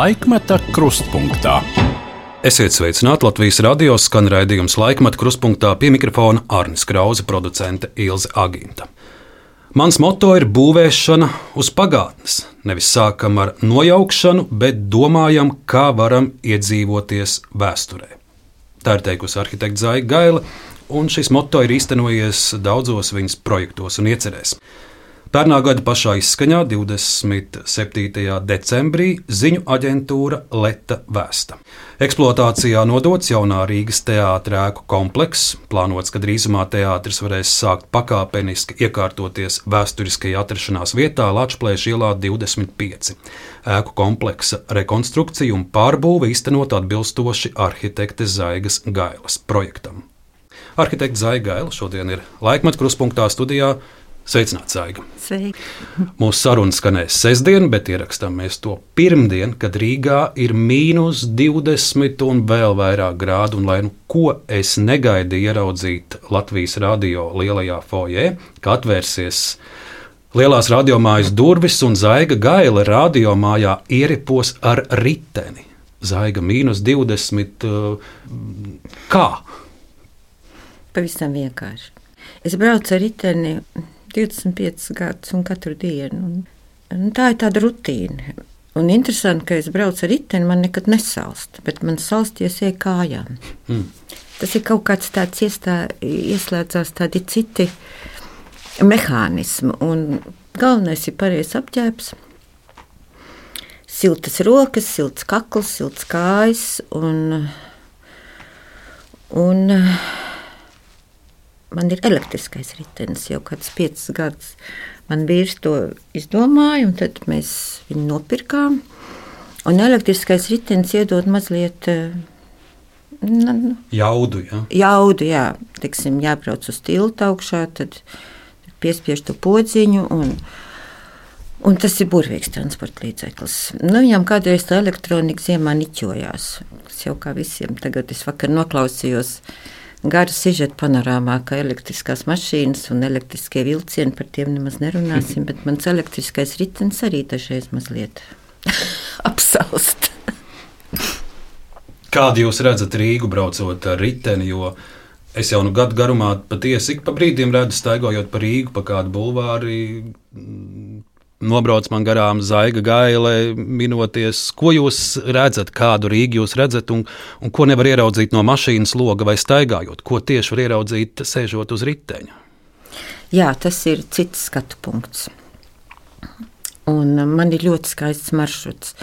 Laikmeta krustpunktā. Esiet sveicināti Latvijas radio skan raidījums laikmeta krustpunktā pie mikrofona Arnis Krause, producente Ilze Agīnta. Mans moto ir būvēšana uz pagātnes. Nevis sākam ar nojaukšanu, bet domājam, kā varam iedzīvoties vēsturē. Tā ir teikusi arhitekta Zaiga Gaila, un šis moto ir īstenojies daudzos viņas projektos un iecerēs. Pērnā gada pašā izskaņā, 27. decembrī, ziņu aģentūra Leta vēsta. Eksploatācijā nodots jaunā Rīgas teātrēku komplekss. Plānots, ka drīzumā teātris varēs sākt pakāpeniski iekārtoties vēsturiskajā atrašanās vietā Latvijas ielā 25. Ēku kompleksa rekonstrukcija un pārbūve īstenot atbilstoši arhitekte Zaigas Gailas projektam. Arhitekta Zaiga Gaila šodien ir laikmetu kruspunktā studijā. Sveicināts, Aiga! Sveiki! Mūsu saruna skanēs sestdien, bet ierakstām mēs to pirmdien, kad Rīgā ir mīnus 20 un vēl vairāk grādu. Un, lai nu ko es negaidīju ieraudzīt Latvijas radio lielajā foijē, kad atvērsies lielās radiomājas durvis un zaiga gaila radiomājā ieripos ar riteni. Zaiga mīnus 20. Kā? Pavisam vienkārši. Es braucu ar riteni 25 gadus un katru dienu. Un, un tā ir tāda rutīna. Un interesanti, ka es braucu ar riteni, man nekad nesalst, bet man salsties iet kājām. Mm. Tas ir kaut kāds tāds iestā, ieslēdzās tādi citi mehānismi. Un galvenais ir pareizs apģērbs. Siltas rokas, silts kakls, silts kājas un, un man ir elektriskais ritenis jau kādus piecus gadus. Man vīrs to izdomāja, un tad mēs viņu nopirkām. Un elektriskais ritenis iedod mazliet nu, jaudu. Ja? Jaudu, jā. Tiksim, jābrauc uz tiltu augšā, tad piespiež to podziņu. Un, Un tas ir burvīgs transporta līdzeklis. Nu, viņam kādreiz tā elektronika ziemā niķojās. Tas jau kā visiem tagad es vakar noklausījos uh, gara sižeta panorāmā, ka elektriskās mašīnas un elektriskie vilcieni par tiem nemaz nerunāsim, bet mans elektriskais ritenis arī dažreiz mazliet apsalst. Kādu jūs redzat Rīgu braucot ar riteni? Jo es jau nu gadu garumā patiesi ik pa brīdim redzu, staigājot pa Rīgu, pa kādu bulvāru, nobrauc man garām zaiga gaile, minoties, ko jūs redzat, kādu Rīgu jūs redzat un, un ko nevar ieraudzīt no mašīnas loga vai staigājot, ko tieši var ieraudzīt sēžot uz riteņa. Jā, tas ir cits skatu punkts. Un man ir ļoti skaists maršruts.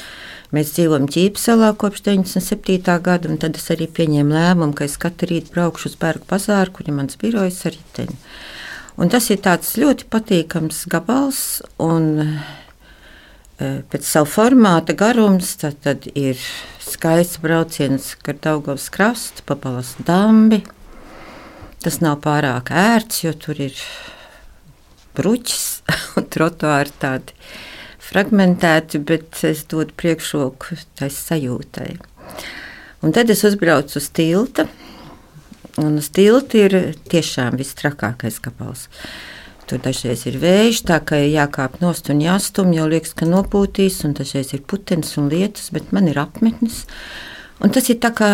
Mēs dzīvojam Ķīpselā kopš 97. gada, un tad es arī pieņēmu lēmumu, ka es katru rītu braukšu uz Bergu bazāru, kur ir mans birojs ar riteni. Un tas ir ļoti patīkams gabals. Un, e, Pēc savu formāta garums tad, ir skaists brauciens gar Daugavas krastu, papalas dambi. Tas nav pārāk ērts, jo tur ir bruķis un trotuāri tādi fragmentēti, bet es dodu priekšroku tai sajūtai. Un tad es uzbraucu uz tilta, Un uz tilta ir tiešām vistrakākais gabals. Tur dažreiz ir vējš, tā ka jākāp nost un jāstum, jo liekas, ka nopūtīs, un dažreiz ir putenis un lietus, bet man ir apmetnis. Un tas ir tā kā,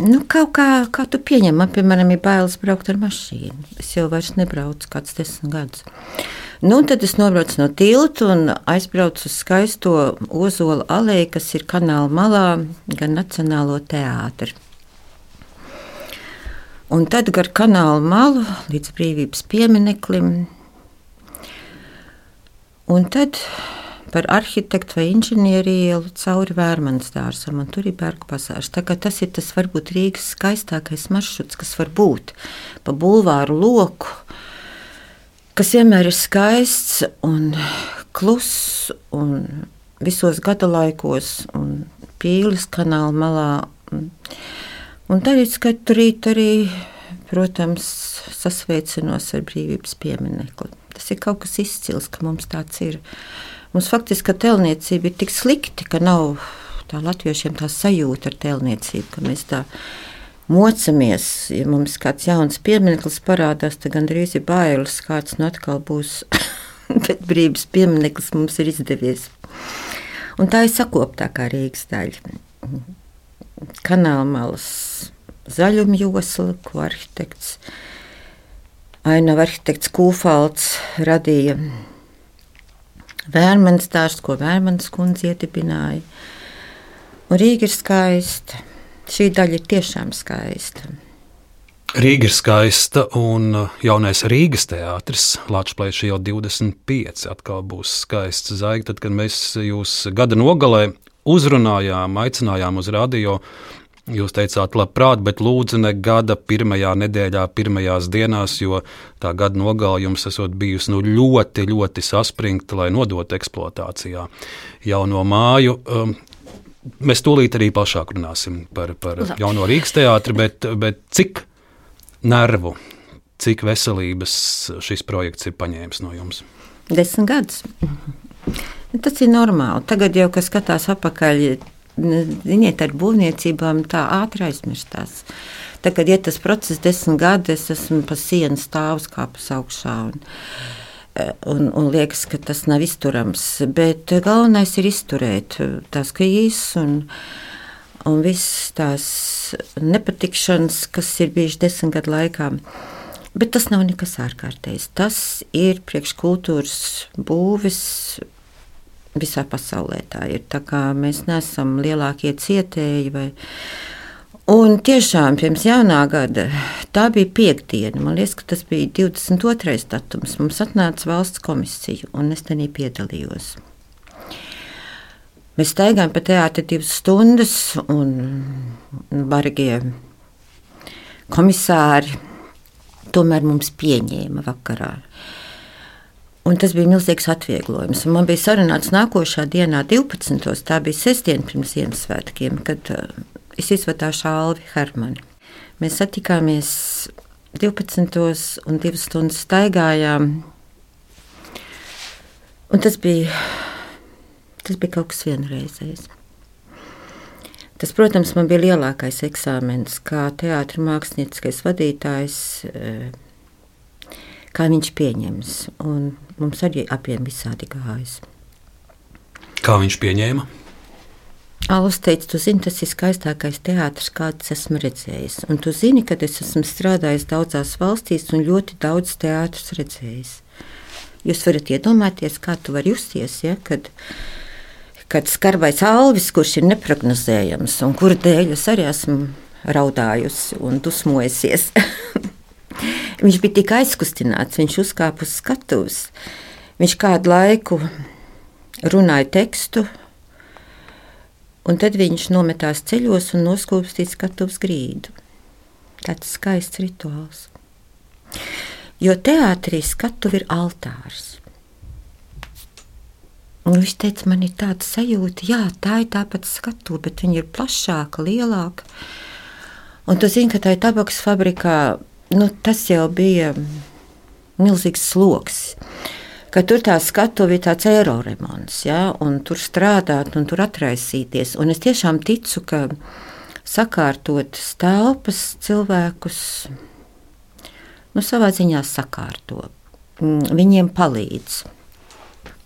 nu, kaut kā, kā tu pieņem, man, piemēram, ir bailes braukt ar mašīnu. Es jau vairs nebraucu kāds desmit gadus. Nu, tad es nobraucu no tilta un aizbraucu uz skaisto ozola aleju, kas ir kanāla malā, gan Nacionālo teātru. Un tad gar kanāla malu līdz brīvības piemineklim. Un tad par arhitektu vai inženieri ielu cauri Vērmanas dārzam, un tur ir Bergu pasāžs. Tas ir tas varbūt Rīgas skaistākais maršruts, kas var būt pa bulvāru loku, kas vienmēr ir skaists un kluss un visos gada laikos un pīles kanāla malā. Un, Un tad es katru rītu arī, protams, sasveicinos ar brīvības pieminekli. Tas ir kaut kas izcils, ka mums tāds ir. Mums faktiski telniecība ir tik slikti, ka nav tā latviešiem tā sajūta ar telniecību, ka mēs tā mocamies. Ja mums kāds jauns piemineklis parādās, tad gandrīz ir bailes, kāds nu atkal būs. Bet brīvības piemineklis mums ir izdevies. Un tā ir sakoptākā Rīgas daļa. Kanāla malas zaļuma josla, ko arhitekts Ainava arhitekts Kūfalds radīja Vērmanas dārsts, ko Vērmanas kundze iedibināja. Un Rīga ir skaista. Šī daļa ir tiešām skaista. Rīga ir skaista, un jaunais Rīgas teātris, Latvijas jau 25, atkal būs skaists zvaigznes. Tad, kad mēs jūs gada nogalē uzrunājām, aicinājām uz radio, Jūs teicāt, labprāt, bet lūdzu ne gada pirmajā nedēļā, pirmajās dienās, jo tā gada nogalē jums esot bijusi nu, ļoti, ļoti saspringta, lai nodotu eksploatācijā jauno māju. Um, mēs tūlīt arī plašāk runāsim par, par jauno Rīgas teātri, bet, bet cik nervu, cik veselības šis projekts ir paņēmis no jums? Desmit gadus. Tas ir normāli. Tagad jau, kas skatās atpakaļ, Ziniet, ar būvniecībām tā ātri aizmirstās. Tagad, ja tas process desmit gadi, es esmu pa sienas stāvus kāpus augšā. Un, un, un liekas, ka tas nav izturams. Bet galvenais ir izturēt tās krīzes un, un visas tās nepatikšanas, kas ir bijušas desmit gadu laikā. Bet tas nav nekas ārkārtējs. Tas ir priekškultūras būvis visā pasaulē tā ir. Tā kā mēs neesam lielākie cietēji. Vai, Un tiešām pirms jaunā gada tā bija piekdiena. Man liekas, ka tas bija 22. datums. Mums atnāca valsts komisija, un es tajā piedalījos. Mēs staigājām pa teātri divas stundas, un bargie komisāri tomēr mums pieņēma vakarā. Un tas bija milzīgs atvieglojums. Un man bija sarunāts nākošā dienā, 12. tā bija sestdiena pirms Ziemassvētkiem, kad uh, es izvadīju Alvi Hermani. Mēs satikāmies 12. un 2 stundas staigājām. Un tas bija, tas bija kaut kas vienreizējs. Tas, protams, man bija lielākais eksāmenis, kā teātris mākslinieckais vadītājs. Kā viņš pieņems. Un mums arī apiem visādi gājas. Kā viņš pieņēma? Alus teica, tu zini, tas ir skaistākais teātris, kāds esmu redzējis. Un tu zini, ka es esmu strādājis daudzās valstīs un ļoti daudz teātrus redzējis. Jūs varat iedomāties, kā tu vari justies, ja, kad, kad skarbais alvis, kurš ir neprognozējams un kura dēļ es arī esmu raudājusi un dusmojusies. Viņš bija tik aizkustināts, viņš uzkāpa uz skatuves. Viņš kādu laiku runāja tekstu, un tad viņš nometās ceļos un noskūpstīja skatuves grīdu. Tāds skaists rituāls. Jo teātrī skatuve ir altārs. Un viņš teica, man ir tāda sajūta, jā, tā ir tāpat skatuve, bet viņa ir plašāka, lielāka. Un tu zini, ka tā ir tabaks fabrikā nu, tas jau bija milzīgs sloks. Ka tur tā skatuve ir tāds eiro remonts, ja, un tur strādāt, un tur atraisīties. Un es tiešām ticu, ka sakārtot telpas cilvēkus, nu, savā ziņā sakārto. Mm, viņiem palīdz.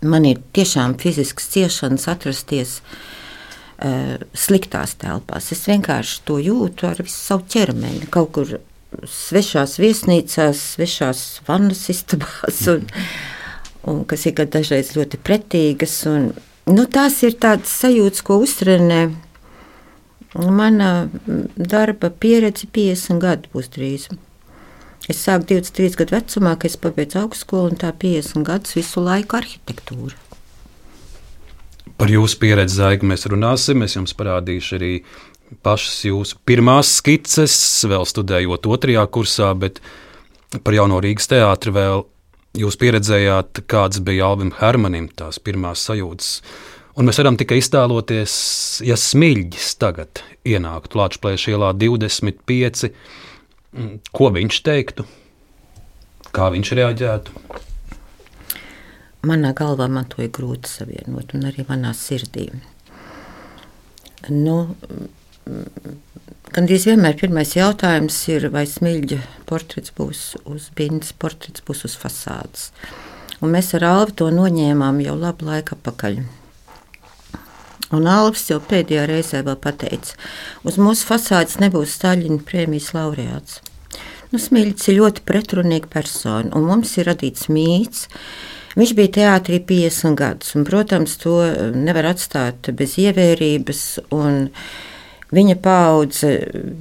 Man ir tiešām fizisks ciešanas atrasties uh, sliktās telpās. Es vienkārši to jūtu ar visu savu ķermeni. Kaut kur svešās viesnīcās, svešās vannas istabās, un, un kas ir dažreiz ļoti pretīgas. Un, nu, tās ir tādas sajūtas, ko uztrenē. Mana darba pieredze 50 gadu būs drīz. Es sāku 23 gadu vecumā, kad es pabeidzu augstskolu, un tā 50 gadus visu laiku arhitektūra. Par jūsu pieredzi, Zaiga, mēs runāsim. Es jums parādīšu arī pašas jūsu pirmās skices, vēl studējot otrajā kursā, bet par jauno Rīgas teātri vēl jūs pieredzējāt, kāds bija Alvim Hermanim tās pirmās sajūtas. Un mēs varam tikai iztēloties, ja smilģis tagad ienāktu Latvijas ielā 25, ko viņš teiktu, kā viņš reaģētu. Manā galvā man to ir grūti savienot, un arī manā sirdī. Nu, Gandrīz vienmēr pirmais jautājums ir, vai smilģa portrets būs uz bindas, portrets būs uz fasādes. Un mēs ar Alvi to noņēmām jau labu laiku atpakaļ. Un Alvis jau pēdējā reizē pateica, uz mūsu fasādes nebūs Staļina prēmijas laureāts. Nu, Smilts ir ļoti pretrunīga persona, un mums ir radīts mīts. Viņš bija teātrī 50 gadus, un, protams, to nevar atstāt bez ievērības. Viņa paudze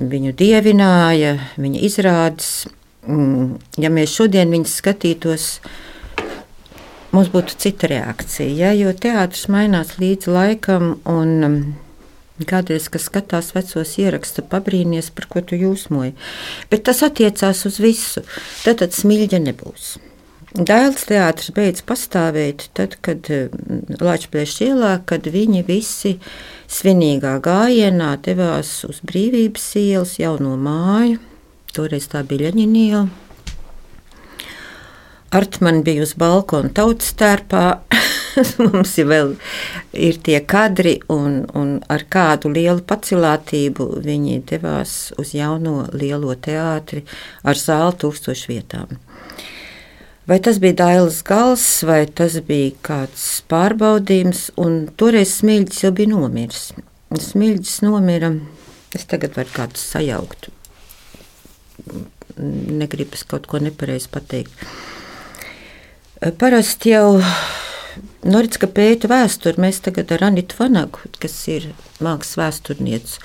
viņu dievināja, viņa izrādes. Mm, ja mēs šodien viņus skatītos, mums būtu cita reakcija. Ja? Jo teātris mainās līdz laikam, un um, kādreiz, kas skatās vecos ierakstus, pabrīnīties, par ko tu jūsmoji. Bet tas attiecās uz visu. Tad, tad smilģa nebūs. Dēls teātris beidz pastāvēt tad, kad um, Latvijas ielā, kad viņi visi svinīgā gājienā devās uz brīvības ielas jauno māju. Toreiz tā bija Leņķina iela Artmani bija uz balkona tautas tērpā. Mums ir vēl ir tie kadri, un, un ar kādu lielu pacilātību viņi devās uz jauno lielo teātri ar zāli tūkstošu vietām. Vai tas bija Dailas gals, vai tas bija kāds pārbaudījums, un toreiz Smilģis jau bija nomiris. Smilģis nomira, es tagad varu kādu sajaukt. Negribas kaut ko nepareizi pateikt. Parasti jau Noricka pēta vēsturi. Mēs tagad ar Anitu Vanagu, kas ir mākslas vēsturniece,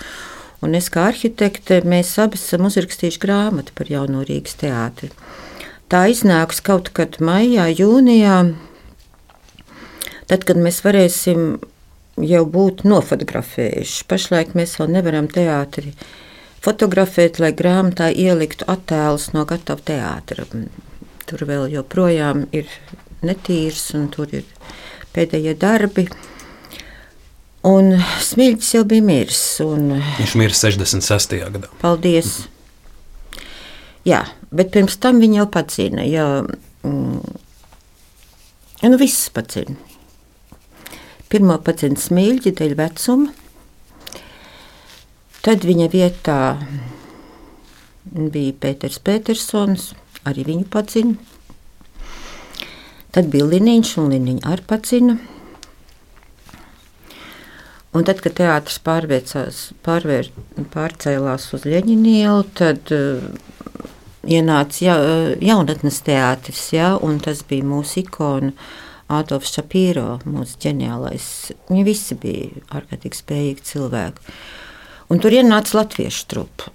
un es kā arhitekte, mēs abi esam uzrakstījuši grāmatu par jauno Rīgas teātri. Tā iznāks kaut kad maijā, jūnijā, tad, kad mēs varēsim jau būt nofotografējuši. Pašlaik mēs vēl nevaram teātri fotografēt, lai grāmatā ieliktu attēlus no gatava teātra. Tur vēl joprojām ir netīrs, un tur ir pēdējie darbi. Un Smilģis jau bija miris. Un... Viņš mirra 66. gadā. Paldies! Jā, bet pirms tam viņa jau padzina. Jā, mm, nu, viss padzina. Pirmā padzina smilģi dēļ vecuma. Tad viņa vietā bija Pēters Petersons arī viņu padzina. Tad bija Liniņš, un Liniņš arī padzina. Un tad, kad teātris pārvēr, pārcēlās uz Leņķinielu, tad uh, ienāca ja, uh, jaunatnes teātris, ja, un tas bija mūsu ikona. Adolfs Šapīro, mūsu ģeniālais. Viņi visi bija ārkārtīgi spējīgi cilvēki. Un tur ienāca latviešu trupa.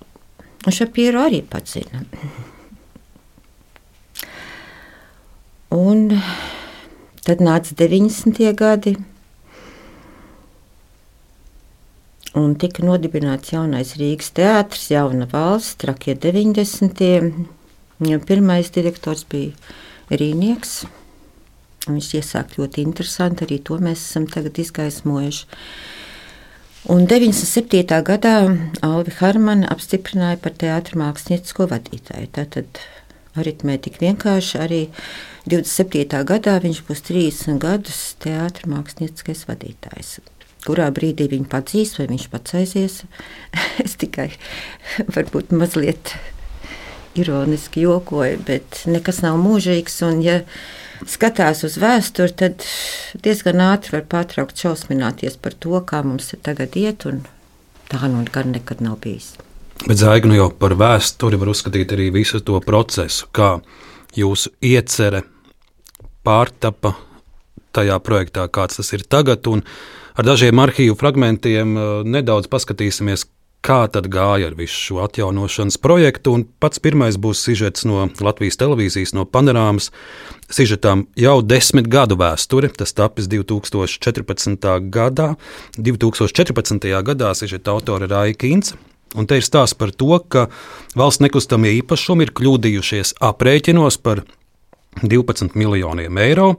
Un Šapīro arī padzina. Un tad nāca 90. gadi, un tika nodibināts jaunais Rīgas teātris, jauna valsts, trakie 90. Pirmais direktors bija Rīnieks. Viņš iesāk ļoti interesanti, arī to mēs esam tagad izgaismojuši. Un 97. gadā Alvi Harmana apstiprināja par teātrus māksliniecisko vadītāju. Tātad aritmētika vienkārši arī 27. gadā viņš būs 30 gadus teātris mākslinieckais vadītājs. Kurā brīdī viņa padzīs, vai viņš pats aizies? es tikai varbūt mazliet ironiski jokoju, bet nekas nav mūžīgs. Un, ja skatās uz vēsturi, tad diezgan ātri var pārtraukt šausmināties par to, kā mums tagad iet, un tā nu gan nekad nav bijis. Bet zvaigznes nu jau par vēsturi var uzskatīt arī visu to procesu, kā jūsu iecerē pārtapa tajā projektā, kāds tas ir tagad. Ar dažiem arhīvu fragmentiem uh, nedaudz paskatīsimies, kā tad gāja ar visu šo atjaunošanas projektu. Pats pirmais būs sižets no Latvijas televīzijas, no panorāmas. Sižetam jau desmit gadu vēsture, tas tapis 2014. gadā. 2014. gadā sižeta autore Raika Ince Un te ir stāsts par to, ka valsts nekustamie īpašumi ir kļūdījušies aprēķinos par 12 miljoniem eiro.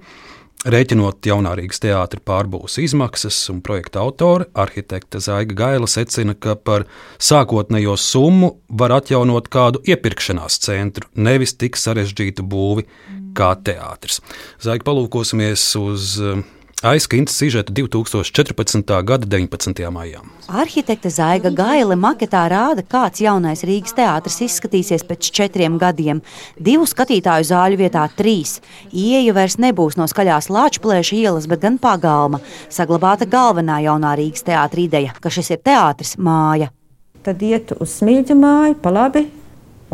Rēķinot jaunā Rīgas teātra pārbūves izmaksas, un projekta autore, arhitekte Zaiga Gaila, secina, ka par sākotnējo summu var atjaunot kādu iepirkšanās centru, nevis tik sarežģītu būvi kā teātris. Zaiga palūkosimies uz aizskinta sižeta 2014. gada 19. maijā. Arhitekte Zaiga Gaile maketā rāda, kāds jaunais Rīgas teātris izskatīsies pēc četriem gadiem. Divu skatītāju zāļu vietā trīs. Ieja vairs nebūs no skaļās Lāčplēša ielas, bet gan pagalma. Saglabāta galvenā jaunā Rīgas teātra ideja, ka šis ir teātris māja. Tad iet uz smilģu māju pa labi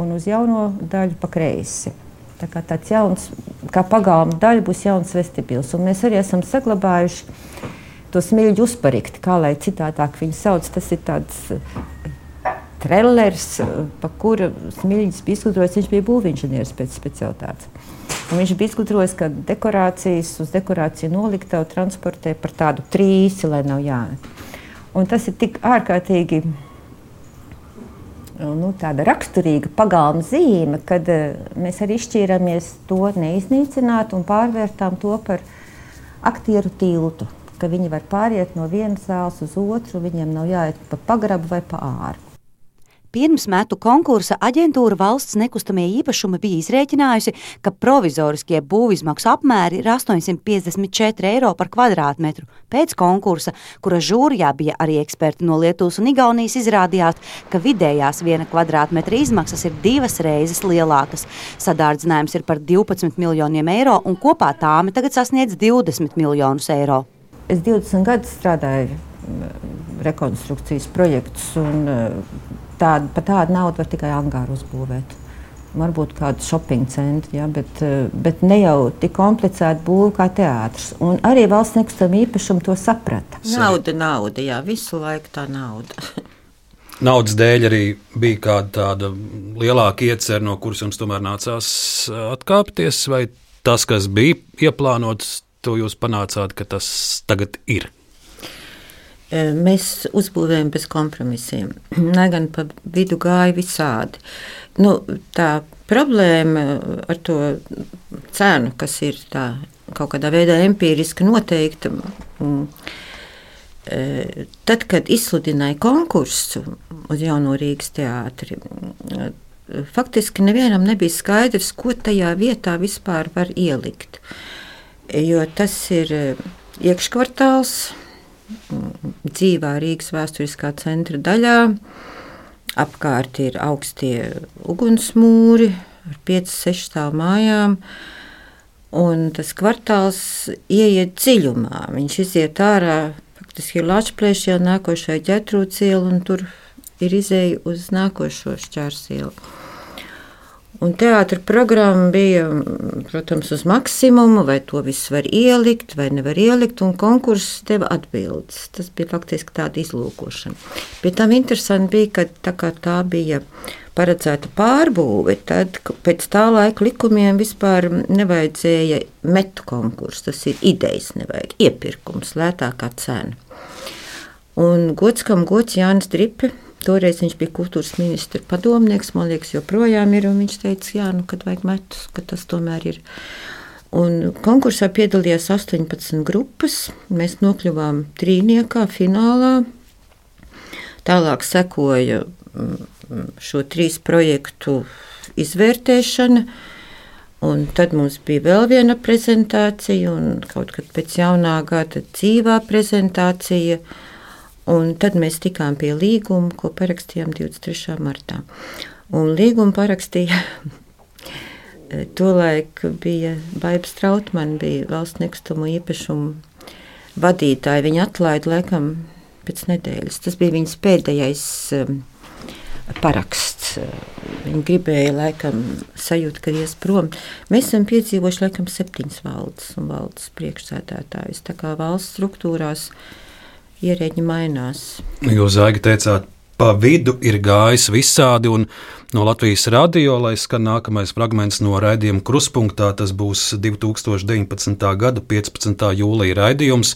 un uz jauno daļu pa kreisi. Tā kā tāds jauns, kā pagalma daļa, būs jauns vestibils. Un mēs arī esam saglabājuši to smilšu uzparikti, kā lai citādāk viņi sauc. Tas ir tāds eh, trellers, eh, pa kura smilšs bija izgudrojis. Viņš bija būvinženieris pēc specialitātes. Un viņš bija izgudrojis, ka dekorācijas uz dekorāciju noliktavu transportē par tādu trīsi, lai nav jāmet. Un tas ir tik ārkārtīgi nu, tāda raksturīga pagalma zīme, kad uh, mēs arī izšķīrāmies to neiznīcināt un pārvērtām to par aktieru tiltu. Viņi var pāriet no vienas zāles uz otru, viņiem nav jāiet pa pagrabu vai pa āru. Pirms metu konkursa aģentūra valsts nekustamie īpašumi bija izrēķinājusi, ka provizoriskie būvizmaksu apmēri ir 854 eiro par kvadrātmetru. Pēc konkursa, kura žūrijā bija arī eksperti no Lietuvas un Igaunijas, izrādījās, ka vidējās viena kvadrātmetra izmaksas ir divas reizes lielākas. Sadārdzinājums ir par 12 miljoniem eiro, un kopā tāmi tagad sasniedz 20 miljonus eiro. Es 20 gadus strādāju rekonstrukcijas projektus. Un, tādu, par tādu naudu var tikai angāru uzbūvēt. Varbūt kādu shopping centru, ja, bet, eh, bet ne jau tik komplicētu būvu kā teātris. Un arī valsts nekustamā īpašuma to saprata. Nauda, nauda, jā, visu laiku tā nauda. Naudas dēļ arī bija kāda tāda lielāka iecerē, no kuras jums tomēr nācās eh, atkāpties, vai tas, kas bija ieplānots, to jūs panācāt, ka tas tagad ir? Mēs uzbūvējam bez kompromisiem. Lai gan pa vidu gāja visādi. Nu, tā problēma ar to cenu, kas ir tā, kaut kādā veidā empiriski noteikta, tad, kad izsludināja konkursu uz Jauno Rīgas teātri, faktiski nevienam nebija skaidrs, ko tajā vietā vispār var ielikt. Jo tas ir iekškvartāls, dzīvā Rīgas vēsturiskā centra daļā. Apkārt ir augstie ugunsmūri ar 5-6 stāvu mājām. Un tas kvartāls ieiet dziļumā. Viņš iziet ārā, faktiski ir Latvijas jau nākošai ģetrūciela, un tur ir izēja uz nākošo šķērsielu. Un teātris programma bija, protams, uz maksimumu, vai to visu var ielikt, vai nevar ielikt, un konkurss deva atbildes. Tas bija faktiski tāda izlūkošana. Bet tam interesanti bija, ka tā, tā bija paredzēta pārbūve, tad pēc tā laika likumiem vispār nevajadzēja metu konkursu. Tas ir idejas, nevajag iepirkums, lētākā cena. Un gods, kam gods Jānis Dripe Toreiz viņš bija kultūras ministra padomnieks, man liekas, joprojām ir. Viņš teica, jā, nu, kad vajag metus, ka tas tomēr ir. Un konkursā piedalījās 18 grupas. Mēs nokļuvām trīniekā, finālā. Tālāk sekoja mm, šo trīs projektu izvērtēšana. Un tad mums bija vēl viena prezentācija, un kaut kad pēc jaunā gada dzīvā prezentācija. Uh, Un tad mēs tikām pie līguma, ko parakstījām 23. martā. Un līgumu parakstīja Tolaik bija Baiba Strautmane, bija valsts nekustamo īpašumu vadītāja. Viņa atlaida laikam pēc nedēļas. Tas bija viņas pēdējais um, paraksts. Viņa gribēja laikam sajūt, ka ies prom. Mēs esam piedzīvojuši laikam septiņas valdes un valdes priekšsēdētājus. Tā kā valsts struktūrās ierēģi mainās. Jūs, Zaiga, teicāt, pa vidu ir gājis visādi, un no Latvijas radio, lai skan nākamais fragments no raidījuma kruspunktā, tas būs 2019. gada 15. jūlija raidījums.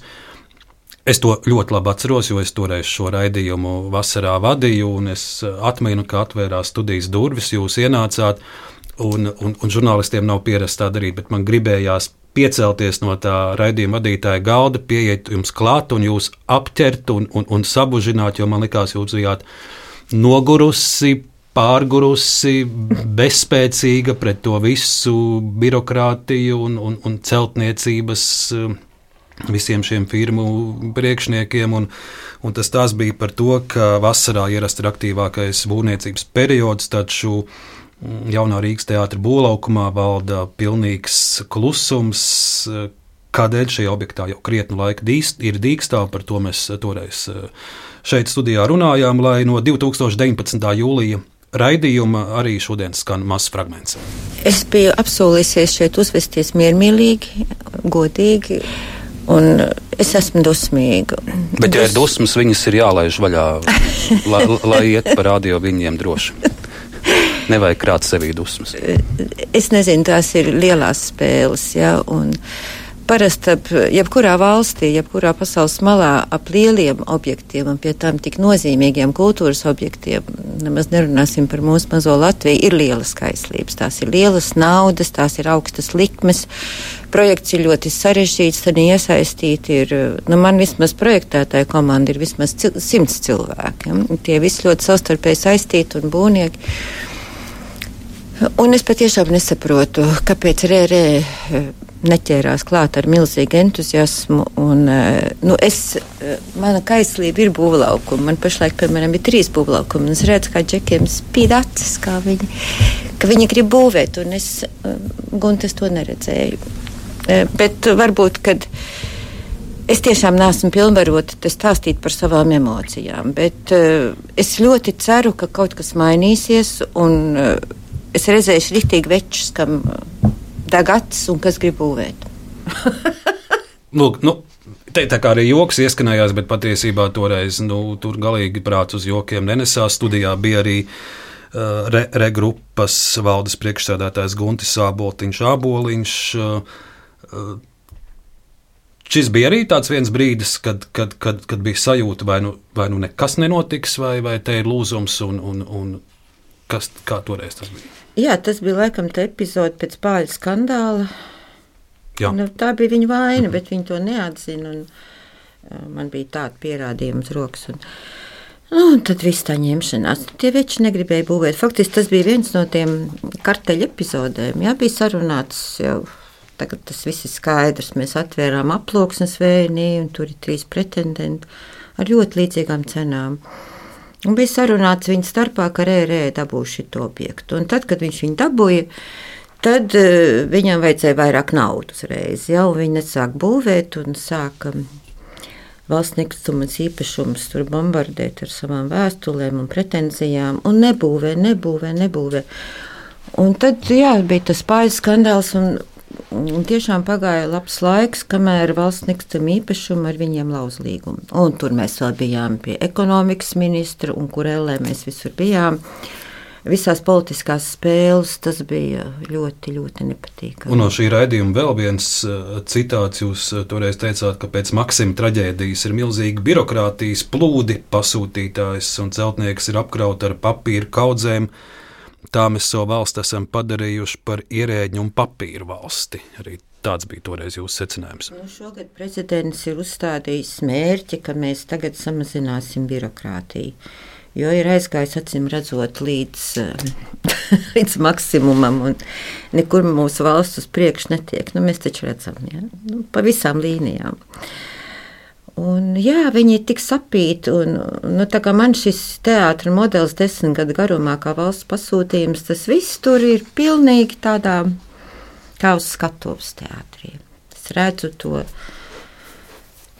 Es to ļoti labi atceros, jo es toreiz šo raidījumu vasarā vadīju, un es atminu, ka atvērās studijas durvis, jūs ienācāt, un, un, un žurnālistiem nav pierasts tā darīt, bet man gribējās piecelties no tā raidījuma vadītāja galda, pieiet jums klāt un jūs apķert un, un, un sabužināt, jo man likās, jūs bijāt nogurusi. Pārgurusi, bezspēcīga pret to visu birokrātiju un, un, un celtniecības uh, visiem šiem firmu priekšniekiem. Un, un tas, bija par to, ka vasarā ierasti ir aktīvākais būvniecības periods, taču mm, jaunā Rīgas teātra būvlaukumā valda pilnīgs klusums. Kādēļ šajā objektā jau krietnu laiku dīst, ir dīkstāv, par to mēs toreiz šeit studijā runājām, lai no 2019. jūlija raidījuma arī šodien skan mazs fragments. Es biju apsolījusies šeit uzvesties miermīlīgi, godīgi. Un es esmu dusmīga. Bet, ja ir dusmas, viņas ir jālaiž vaļā, lai, lai iet pa radio viņiem droši. Nevajag krāt sevī dusmas. Es nezinu, tās ir lielās spēles. Ja, Parasti ap jebkurā valstī, jebkurā pasaules malā ap lieliem objektiem un pie tām tik nozīmīgiem kultūras objektiem, nemaz nerunāsim par mūsu mazo Latviju, ir lielas kaislības. Tās ir lielas naudas, tās ir augstas likmes. Projekts ir ļoti sarežģīts, tad iesaistīti ir, nu man vismaz projektētāja komanda ir vismaz cil simts cilvēki. Ja? Tie visi ļoti savstarpēji saistīti un būvnieki. Un es patiešām nesaprotu, kāpēc RR neķērās klāt ar milzīgu entuziasmu. Un, eh, nu, es, eh, mana kaislība ir būvlaukuma. Man pašlaik, piemēram, ir trīs būvlaukumi. Es redzu, kā džekiem spīd acis, kā viņi, ka viņi grib būvēt, un es, eh, Guntes, to neredzēju. Bet varbūt, kad es tiešām neesmu pilnvarota stāstīt par savām emocijām, bet es ļoti ceru, ka kaut kas mainīsies, un es redzēšu riktīgi večus, kam deg acis un kas grib būvēt. Lūk, nu, Te tā kā arī joks ieskanējās, bet patiesībā toreiz nu, tur galīgi prāts uz jokiem nenesās. Studijā bija arī uh, regrupas re valdes priekšsēdētājs Guntis Sāboltiņš, Āboliņš. Uh, šis bija arī tāds viens brīdis, kad, kad, kad, kad bija sajūta, vai nu, vai nu nekas nenotiks, vai, vai te ir lūzums, un, un, un kas, kā toreiz tas bija. Jā, tas bija laikam tā epizode pēc pāri skandāla. Jā. Nu, tā bija viņa vaina, mm -hmm. bet viņa to neatzina. Un, uh, man bija tāda pierādījuma uz rokas. Un, Nu, tad viss tā ņemšanās. Tie veči negribēja būvēt. Faktiski tas bija viens no tiem karteļa epizodēm. Jā, bija sarunāts jau. Tagad tas viss ir skaidrs. Mēs atvērām aploksnes vējnī, un tur ir trīs pretendenti ar ļoti līdzīgām cenām. Uh, Un bija sarunāts viņa starpā, ka RR dabūšu šo objektu. Un tad, kad viņš viņu dabūja, tad uh, viņam vajadzēja vairāk naudas uzreiz. Jau viņi sāk būvēt un sāka valsts nekustams īpašums tur bombardēt ar savām vēstulēm un pretenzijām, un nebūvē, nebūvē, nebūvē. Un tad jā, bija tas pāri skandāls, Un tiešām pagāja labs laiks, kamēr valsts nekustam īpašumu ar viņiem lauz līgumu. Un tur mēs vēl bijām pie ekonomikas ministra un kur ellē mēs visur bijām. Visās politiskās spēles tas bija ļoti, ļoti nepatīkami. Un no šī raidījuma vēl viens uh, citāts. Jūs uh, toreiz teicāt, ka pēc Maksima traģēdijas ir milzīga birokrātijas plūdi, pasūtītājs un celtnieks ir apkrauti ar papīra kaudzēm. Tā mēs savu valsti esam padarījuši par ierēģu un papīru valsti. Arī tāds bija toreiz jūsu secinājums. Nu, šogad prezidents ir uzstādījis mērķi, ka mēs tagad samazināsim birokrātiju. Jo ir aizgājis acīm redzot līdz, līdz maksimumam, un nekur mūsu valsts uz priekšu netiek. Nu, mēs taču redzam, ja? nu, pa visām līnijām. Uh, Un, jā, viņi tik sapīti. Un, nu, man šis teātris modelis desmit gadu garumā, kā valsts pasūtījums, tas viss tur ir pilnīgi tādā kā uz skatuves teātrī. Es redzu to.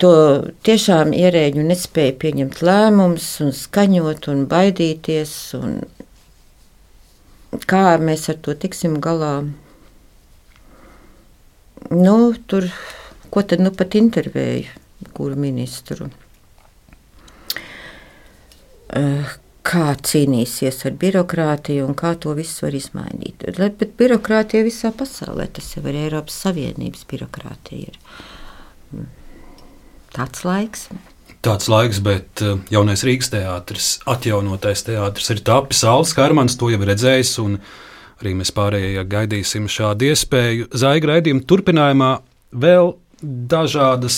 To tiešām ierēģi nespēja pieņemt lēmumus, un skaņot, un baidīties. Un kā mēs ar to tiksim galā? Nu, tur, ko tad nu pat intervēju? Kuru ministru. Eh, kā cīnīsies ar birokrātiju un kā to visu var izmainīt. Bet birokrātija visā pasaulē, tas jau ir Eiropas Savienības birokrātija. Ir. Mm. Tāds laiks. Tāds laiks, bet eh, jaunais Rīgas teātris, atjaunotais teātris ir tapis Alans Kārmans, to jau redzējis, un arī mēs pārējie gaidīsim šādu iespēju. Zaiga raidījuma turpinājumā vēl dažādas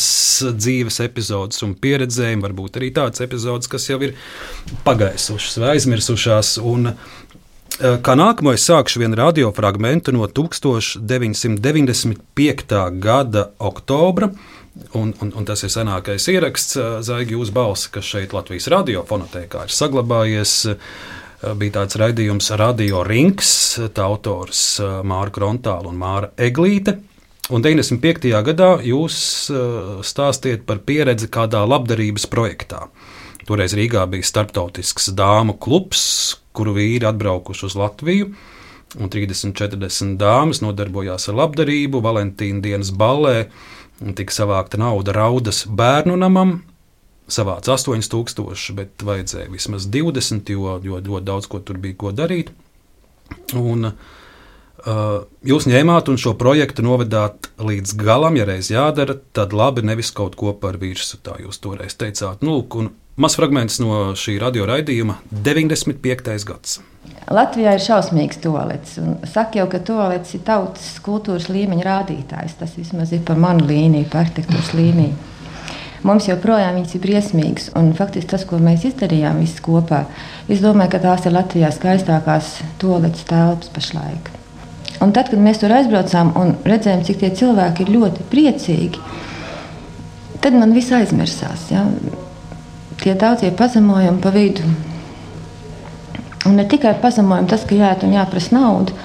dzīves epizodes un pieredzējumi, varbūt arī tādas epizodes, kas jau ir pagaisušas vai aizmirsušās. Un, eh, Kā nākamo es sākšu vienu radiofragmentu no 1995. gada oktobra, Un, un, un tas ir senākais ieraksts, Zaigi, jūsu balss, kas šeit Latvijas radiofonotēkā ir saglabājies. Bija tāds raidījums Radio Rings, tā autors Māra Krontāla un Māra Eglīte. Un 95. gadā jūs stāstiet par pieredzi kādā labdarības projektā. Toreiz Rīgā bija starptautisks dāmu klubs, kuru vīri atbraukuši uz Latviju. Un 30, 40 dāmas nodarbojās ar labdarību, Valentīna dienas ballē, tika savākta nauda raudas bērnu namam. Savāca 8000, bet vajadzēja vismaz 20, jo ļoti daudz ko tur bija ko darīt. Un, uh, jūs ņēmāt un šo projektu novedāt līdz galam, ja reiz jādara, tad labi, nevis kaut ko par virsmu. Tā jūs toreiz teicāt. Nu, Mazs fragments no šī radio raidījuma - 95. gads. Latvijā ir šausmīgs toalets. Saka jau, ka toalets ir tautas kultūras līmeņa rādītājs. Tas vismaz ir par manu līniju, par arhitektūras līniju. Mums joprojām ir briesmīgas. Un faktiski tas, ko mēs izdarījām visi kopā, es domāju, ka tās ir Latvijā skaistākās toaletes telpas pašlaik. Un tad, kad mēs tur aizbraucām un redzējām, cik tie cilvēki ir ļoti priecīgi, tad man viss aizmirsās. Ja? tie daudzie pazemojumi pa vidu. Un ne tikai pazemojumi, tas, ka jāiet un jāprasa naudu,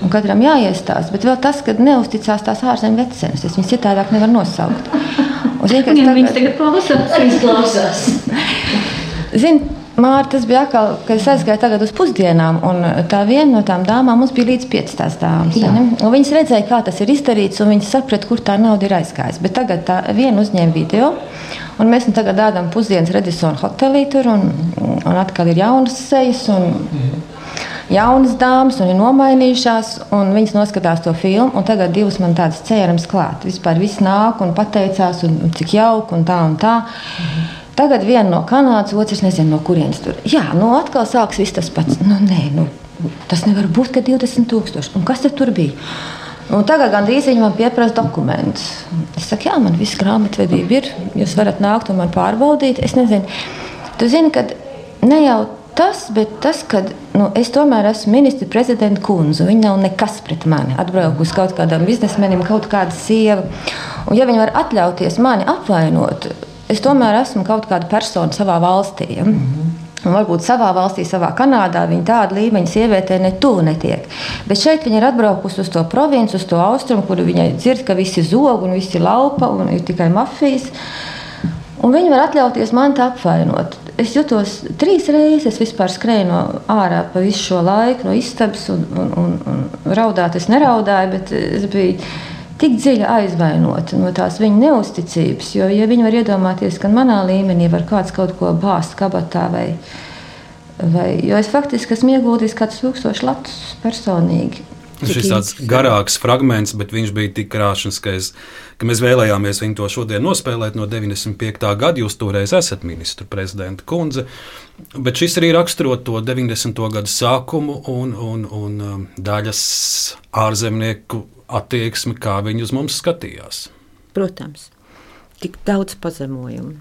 un katram jāiestāsta, bet vēl tas, ka neusticās tās ārzemju vecenes. Es viņas citādāk nevaru nosaukt. Un, zin, tagad... Viņas tagad klausās, viņas klausās. Zin, Māra, tas bija atkal, kad es aizgāju uz pusdienām, un tā viena no tām dāmām mums bija līdz 15 dāmas. Viņas redzēja, kā tas ir izdarīts, un viņas saprata, kur tā nauda ir aizgājusi. Bet tagad tā viena uzņēma video, un mēs nu tagad ēdam pusdienas Redisona hotelī tur, un, un atkal ir jaunas sejas. Un, Jaunas dāmas, un ir nomainījušās, un viņas noskatās to filmu. Tagad divas man tādas cerams klāt. Vispār viss nāk un pateicās, un, un cik jauki un tā un tā. Mhm. Tagad viena no Kanādas, otrs nezinu, no kurienes tur. Jā, nu atkal sāks viss tas pats. Nu, nē, nu, tas nevar būt, ka 20,000. Un kas tur bija? Un tagad gandrīz viņi man pieprasa dokumentus. Es saku, jā, man viss grāmatvedība ir. Jūs varat nākt un man pārbaudīt. Es nezinu, tu zini, ka ne jau tas, bet tas, ka nu, es tomēr esmu ministra prezidenta kundze. Viņa nav nekas pret mani. Atbraukusi kaut kādam biznesmenim, kaut kāda sieva. Un ja viņi var atļauties mani apvainot, es tomēr esmu kaut kāda persona savā valstī. Ja? Mm -hmm. Un varbūt savā valstī, savā Kanādā, viņa tāda līmeņa sievietē ne tuvu netiek. Bet šeit viņa ir atbraukusi uz to provinci, uz to austrumu, kur viņa dzird, ka visi zog un visi laupa un ir tikai mafijas. Un viņi var atļauties man tā apvainot. Es jutos trīs reizes, es vispār skrēju no ārā pa visu šo laiku, no istabas, un, un, un, un raudāt es neraudāju, bet es biju tik dziļi aizvainoti no tās viņa neusticības. Jo, ja viņi var iedomāties, ka manā līmenī var kāds kaut ko bāzt kabatā vai, vai jo es faktiski esmu ieguldījis kādus tūkstošus latus personīgi. Šis tāds garāks fragments, bet viņš bija tik krāšņs, ka, mēs vēlējāmies viņu to šodien nospēlēt no 95. gada. Jūs toreiz esat ministru prezidenta kundze, bet šis arī raksturo to 90. gadu sākumu un, un, un um, daļas ārzemnieku attieksmi, kā viņi uz mums skatījās. Protams, tik daudz pazemojumu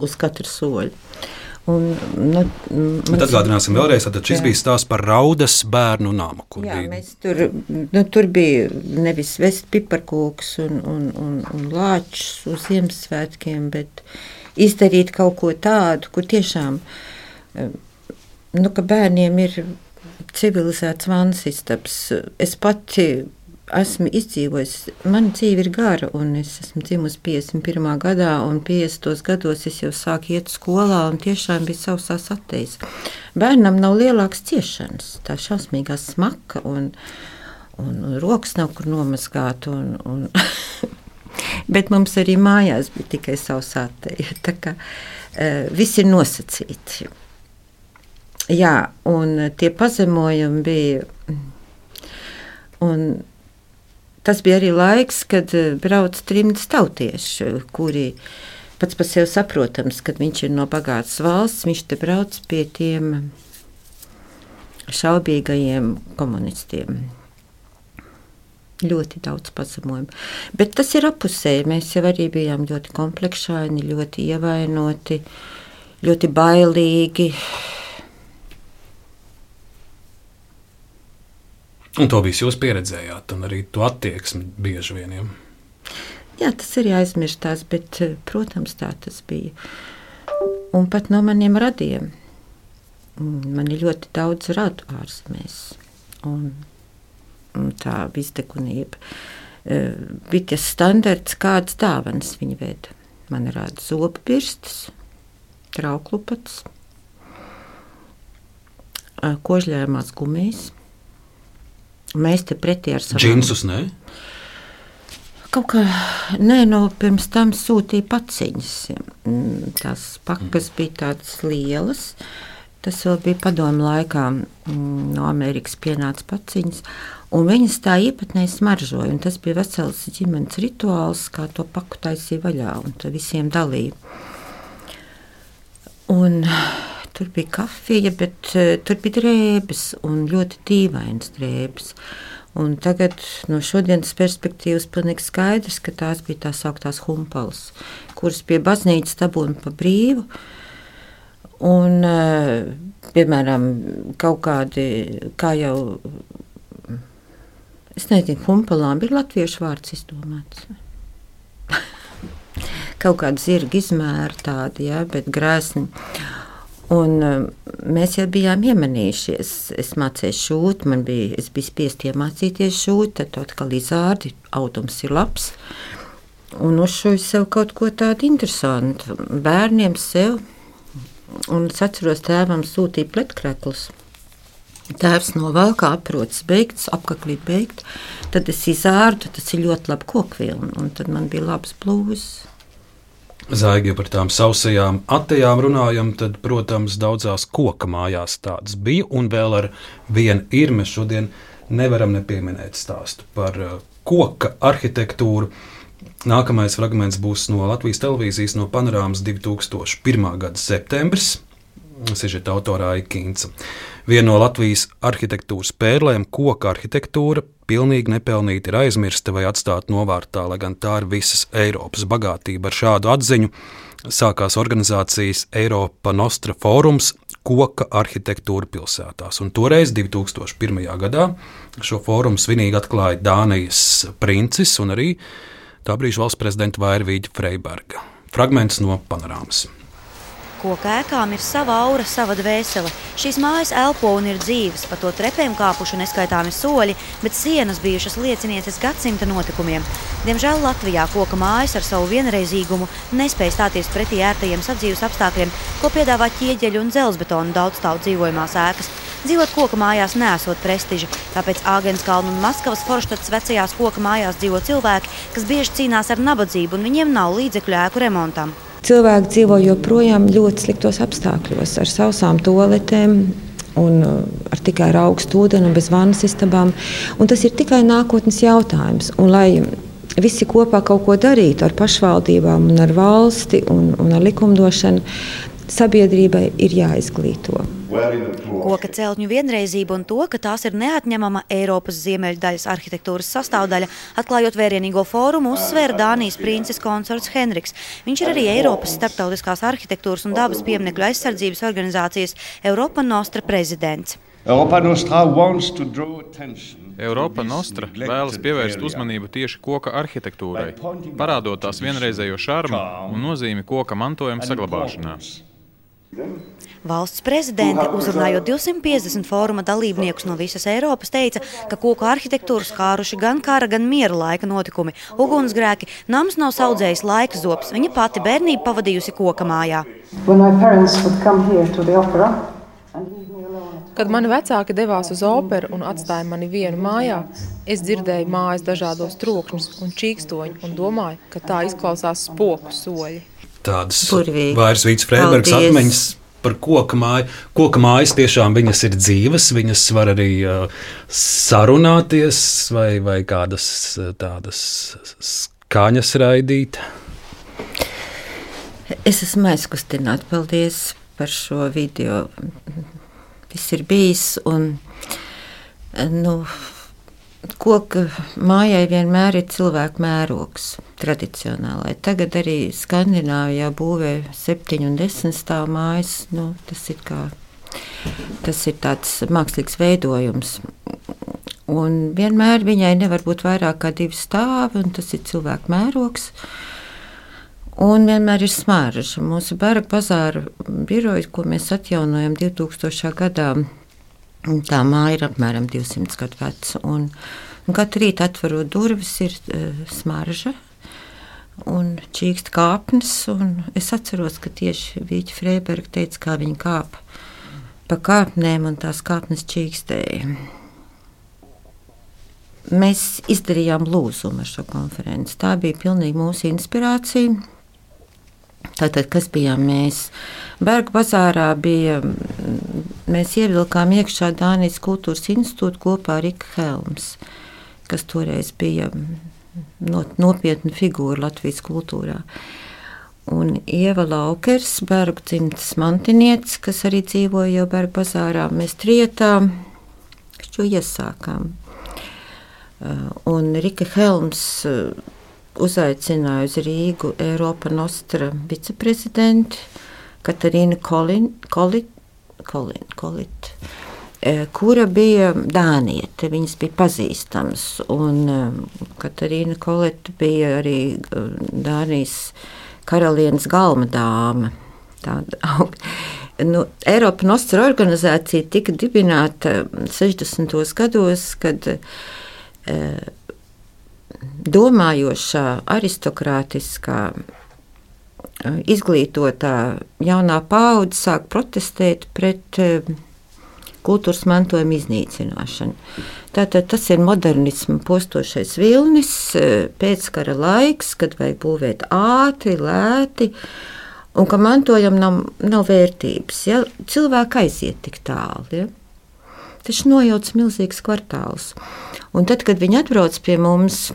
uz katru soļu. Un, nu, mēs... Atgādināsim vēlreiz, tad šis jā. bija stāsts par raudas bērnu namu. Jā, bija... tur, nu, tur bija nevis vest piparkūks un, un, un, un lāčus uz Ziemassvētkiem, bet izdarīt kaut ko tādu, kur tiešām, nu, ka bērniem ir civilizēts vannas istabs. Es pati esmu izdzīvojis, mana dzīve ir gara, un es esmu dzimusi 51. gadā, un 50. gados es jau sāku iet skolā, un tiešām bija sausās atteis. Bērnam nav lielākas ciešanas, tā šausmīgā smaka, un, un, un rokas nav kur nomazgāt, un, un bet mums arī mājās bija tikai tā kā uh, viss ir nosacīti. Jā, un tie pazemojumi bija. Un tas bija arī laiks, kad eh, brauc trimds tautieši, kuri pats par sevi saprotams, kad viņš ir no bagātas valsts, viņš te brauc pie tiem šaubīgajiem komunistiem. Ļoti daudz pazemojumu. Bet tas ir apusēji. Mēs jau arī bijām ļoti komplekšaini, ļoti ievainoti, ļoti bailīgi. Un to visu jūs pieredzējāt, un arī to attieksmi bieži vien. Ja? Jā, tas ir aizmirstās, bet, eh, protams, tā tas bija. Un pat no maniem radiem. Man ir ļoti daudz radu ārzemēs. Un, un tā izdegunība. Bija tas standarts, kādas dāvanas viņi veda. Man rāda zobu pirstas, trauklupats, kožļājumās gumijas. Mēs te pretī ar savu džinsus, ne? Kaut kā nē, no pirms tam sūtīja paciņas. Mm, tās pakas mm. bija tādas lielas. Tas vēl bija padomu laikā. Mm, no Amerikas pienāca paciņas. Un viņas tā īpatnēji smaržoja. Tas bija vesels ģimenes rituāls, kā to paku taisīja vaļā un visiem dalīja. Un, tur bija kafija, bet uh, tur bija drēbes un ļoti dīvainas drēbes. Un tagad no šodienas perspektīvas pilnīgi skaidrs, ka tās bija tās augtās humpalas, kuras pie baznīcas dabūna pa brīvu. Un, eh, piemēram, kaut kādi, kā jau, es nezinu, humpalām ir latviešu vārds izdomāts. kaut kāda zirga izmēra tādi, jā, bet grēsni. Un, um, mēs jau bijām iemanījušies. Es mācīju šūt, man bija, es biju spiest iemācīties šūt, tad atkal izārdi, audums ir labs. Un uzšuju sev kaut ko tādu interesantu. Bērniem sev, un es atceros, tēvam sūtīja pletkreklus. Tēvs no valkā aprots beigts, apaklīt beigt, tad es izārdu, tas ir ļoti labi kokvilni, un tad man bija labs blūzs. Zaigi par tām sausajām atejām runājam, tad, protams, daudzās koka mājās tādas bija, un vēl ar vienu ir. Mēs šodien nevaram nepieminēt stāstu par uh, koka arhitektūru. Nākamais fragments būs no Latvijas televīzijas, no panorāmas 2001. gada septembris. Sižeta autorā Ikīnca. Viena no Latvijas arhitektūras pērlēm, koka arhitektūra, pilnīgi nepelnīti ir aizmirsta vai atstāta novārtā, lai gan tā ir visas Eiropas bagātība. Ar šādu atziņu sākās organizācijas Eiropa Nostra fórums koka arhitektūra pilsētās. Un toreiz, 2001. gadā, šo fórumu svinīgi atklāja Dānijas princis un arī tā brīža valsts prezidenta Vairvīģa Freiberga. Fragments no panorāmas. Koka ēkām ir sava aura, sava dvēsele. Šīs mājas elpo un ir dzīves, pa to trepēm kāpuši neskaitāmi soļi, bet sienas bijušas liecinieces gadsimta notikumiem. Diemžēl Latvijā koka mājas ar savu vienreizīgumu nespēja stāties pretī ērtajiem sadzīves apstākļiem, ko piedāvā ķieģeļu un dzelzbetonu daudzstāvu dzīvojamās ēkas. Dzīvot koka mājās nesot prestiža, tāpēc Āgenskalnu un Maskavas Forštats vecajās koka mājās dzīvo cilvēki, kas bieži cīnās ar nabadzību un viņiem nav līdzekļu ēku remontam. Cilvēki dzīvo joprojām ļoti sliktos apstākļos, ar sausām toaletēm, un uh, ar tikai augstu ūdeni un bez vannas istabām. Un tas ir tikai nākotnes jautājums. Un, lai visi kopā kaut ko darītu ar pašvaldībām, un ar valsti un, un ar likumdošanu, sabiedrībai ir jāizglīto. Koka celtņu vienreizība un to, ka tās ir neatņemama Eiropas ziemeļdaļas arhitektūras sastāvdaļa, atklājot vērienīgo fórumu, uzsvēra Dānijas princis konsorts Henriks. Viņš ir arī Eiropas starptautiskās arhitektūras un dabas pieminekļu aizsardzības organizācijas Europa Nostra prezidents. Europa Nostra wants to draw attention Eiropa Nostra vēlas pievērst uzmanību tieši koka arhitektūrai, parādot tās vienreizējo šarmu un nozīmi koka mantojuma saglabāšanā. Valsts prezidente, uzrunājot 250 fóruma dalībniekus no visas Eiropas, teica, ka koku arhitektūru skāruši gan kara, gan miera laika notikumi, ugunsgrēki. Nams nav audzējis laika zops. Viņa pati bērnību pavadījusi koka mājā. Kad mani vecāki devās uz operu un atstāja mani vienu mājā, es dzirdēju mājas dažādos trokšņus un čīkstoņus un domāju, ka tā izklausās spoku soļi. Tādas vairs Vīts Freibergs atmiņas par koku māju. Koku mājas tiešām viņas ir dzīves, viņas var arī uh, sarunāties vai, vai kādas tādas skaņas raidīt. Es esmu aizkustināta. Paldies par šo video. Viss ir bijis. Un, nu, Koka mājai vienmēr ir cilvēku mērogs, tradicionālai. Tagad arī Skandināvijā būvē septiņu un desmit stāvu mājas. Nu, tas ir kā tas ir tāds mākslīgs veidojums. Un vienmēr viņai nevar būt vairāk kā divi stāvi, un tas ir cilvēku mērogs. Un vienmēr ir smarža. Mūsu bērnu bazāra biroja, ko mēs atjaunojam 2000. gadā, tā māja ir apmēram 200 gadu veca. Un, un katru rītu atverot durvis, ir uh, smarža un čīkst kāpnes. Un es atceros, ka tieši Vīķa Freiberga teica, kā viņa kāpa pa kāpnēm, un tās kāpnes čīkstēja. Mēs izdarījām lūzumu ar šo konferenci. Tā bija pilnīgi mūsu inspirācija. Tātad, kas bijām mēs? Berga bazārā bija, mēs ievilkām iekšā Dānijas kultūras institūtu kopā ar Rika Helms, kas toreiz bija nopietna figūra Latvijas kultūrā. Un Ieva Laukers, Bergu dzimtas mantinietis, kas arī dzīvoja jau Berga bazārā, mēs trietā šo iesākām. Uh, un Rika Helms uzaicināja uz Rīgu Eiropa Nostra viceprezidenti Katarīnu Kolin, Kolit, Kolin, Kolit, uh, kura bija dāniete. Viņas bija pazīstamas. Um, Katarīna Kolita bija arī Dānijas karalienes galma dāma. Nu, Eiropa Nostra organizācija tika dibināta 60. gados, kad domājošā, aristokrātiskā, eh, izglītotā jaunā paudze sāk protestēt pret eh, kultūras mantojuma iznīcināšanu. Tātad tas ir modernisma postošais vilnis, pēckara laiks, kad vajag būvēt ātri, lēti, un ka mantojam nav, nav vērtības. Ja? Cilvēki aiziet tik tālu. Ja? Tas nojauc milzīgs kvartāls. Un tad, kad viņi atbrauc pie mums,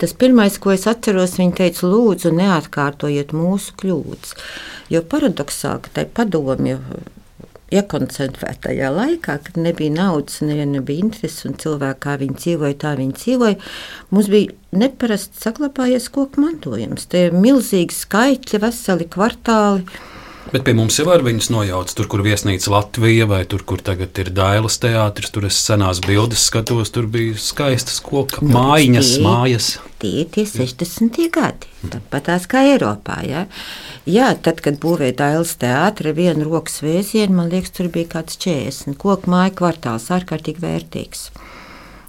tas pirmais, ko es atceros, viņi teica, lūdzu, neatkārtojiet mūsu kļūdas. Jo paradoxāli, ka tai padomju iekoncentrētajā laikā, kad nebija naudas, nevienam nebija intereses, un cilvēki kā viņi dzīvoja, tā viņi dzīvoja, mums bija neparasti saglabājies koku mantojums. Tie ir milzīgi skaitļi, veseli kvartāli. Bet pie mums jau var viņus nojaukt. Tur, kur viesnīca Latvija, vai tur, kur tagad ir Dailas teātris, tur es senās bildes skatos, tur bija skaistas koka nu, mājiņas, tie, mājas. Tie ir tie 60. gadi, tāpat tās kā Eiropā. Ja? Jā, tad, kad būvēja Dailas teātris, viena rokas vēziena, man liekas, tur bija kāds 40 koku māju kvartāls, ārkārtīgi vērtīgs.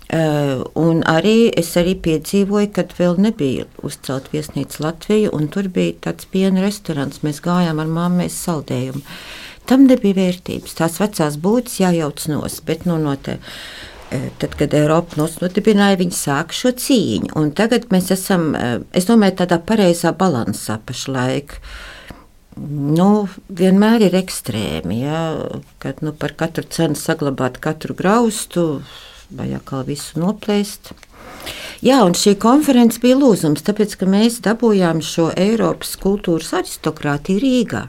Uh, un arī es arī piedzīvoju, kad vēl nebija uzcelta viesnīca Latvija, un tur bija tāds piena restorāns. Mēs gājām ar māmēs saldējumu. Tam nebija vērtības. Tās vecās būtnes jājauc nos, bet nu, no te, tad, kad Eiropa nodibināja, viņi sāka šo cīņu. Tagad mēs esam, es domāju, tādā pareizā balansā pašlaik. Nu, vienmēr ir ekstrēmi, ja, kad nu, par katru cenu saglabāt katru graustu vai atkal visu noplēst. Jā, un šī konference bija lūzums, tāpēc, ka mēs dabūjām šo Eiropas kultūras aristokrātiju Rīgā.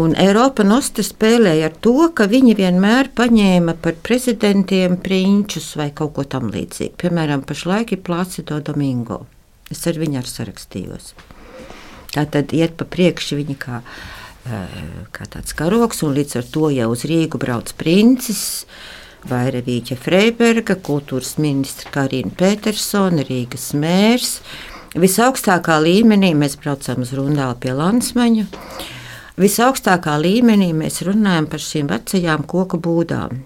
Un Eiropa Nostra spēlēja ar to, ka viņi vienmēr paņēma par prezidentiem prinčus vai kaut ko tamlīdzīgu. Piemēram, pašlaik ir Plācido Domingo. Es ar viņu arī sarakstījos. Tā tad iet pa priekšu viņa kā, eh, kā tāds karoks, un līdz ar to jau uz Rīgu brauc princis. Uh, Vairevīķa Freiberga, kultūras ministra Karina Petersona, Rīgas mērs. Visaugstākā līmenī mēs braucam uz Rundālu pie Lansmaņa. Visaugstākā līmenī mēs runājam par šīm vecajām koku būdām.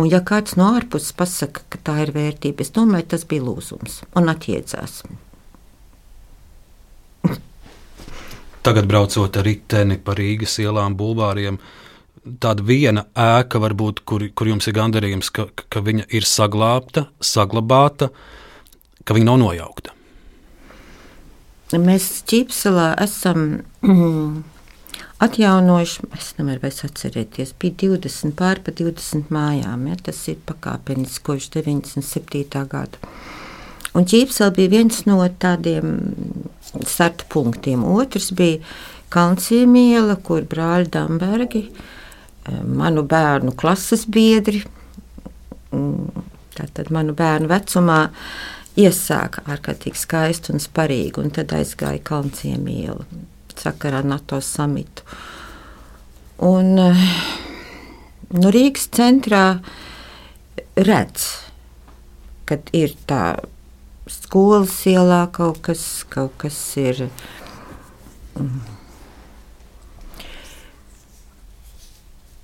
Un, ja kāds no ārpuses pasakā, ka tā ir vērtība, es domāju, tas bija lūzums un attiecās. Tagad braucot ar riteni pa Rīgas ielām, bulvāriem, uh, tāda viena ēka, varbūt, kur, kur jums ir gandarījums, ka, ka viņa ir saglabāta, saglabāta, ka viņa nav nojaukta? Mēs Čīpselā esam atjaunojuši, es nevaru vairs atcerēties, bija 20 pār pa 20 mājām, ja, tas ir pakāpeniski kopš 97. gada. Un Čīpsela bija viens no tādiem starta punktiem. Otrs bija Kalnciemiela, kur brāļi Dambergi uh, manu bērnu klases biedri, tātad manu bērnu vecumā, iesāka ārkārtīgi skaistu un sparīgu, un tad aizgāja Kalnciem ielu sakarā NATO samitu. Un, nu, Rīgas centrā redz, kad ir tā skolas ielā kaut kas, kaut kas ir. Mm,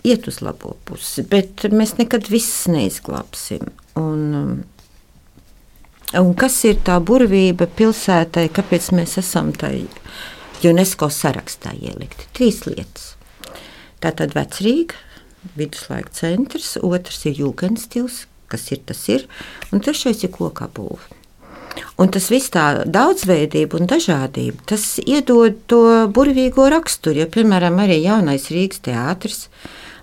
iet uz labo pusi, bet mēs nekad visus neizglābsim. Un, um, un kas ir tā burvība pilsētai, kāpēc mēs esam tajā UNESCO sarakstā ielikti? Trīs lietas. Tā tad vecrīga, viduslaika centrs, otrs ir jūgenstils, kas ir tas ir, un trešais ir kokā būve. Un tas viss tā daudzveidība un dažādība, tas iedod to burvīgo raksturu. Ja, piemēram, arī jaunais Rīgas teātris,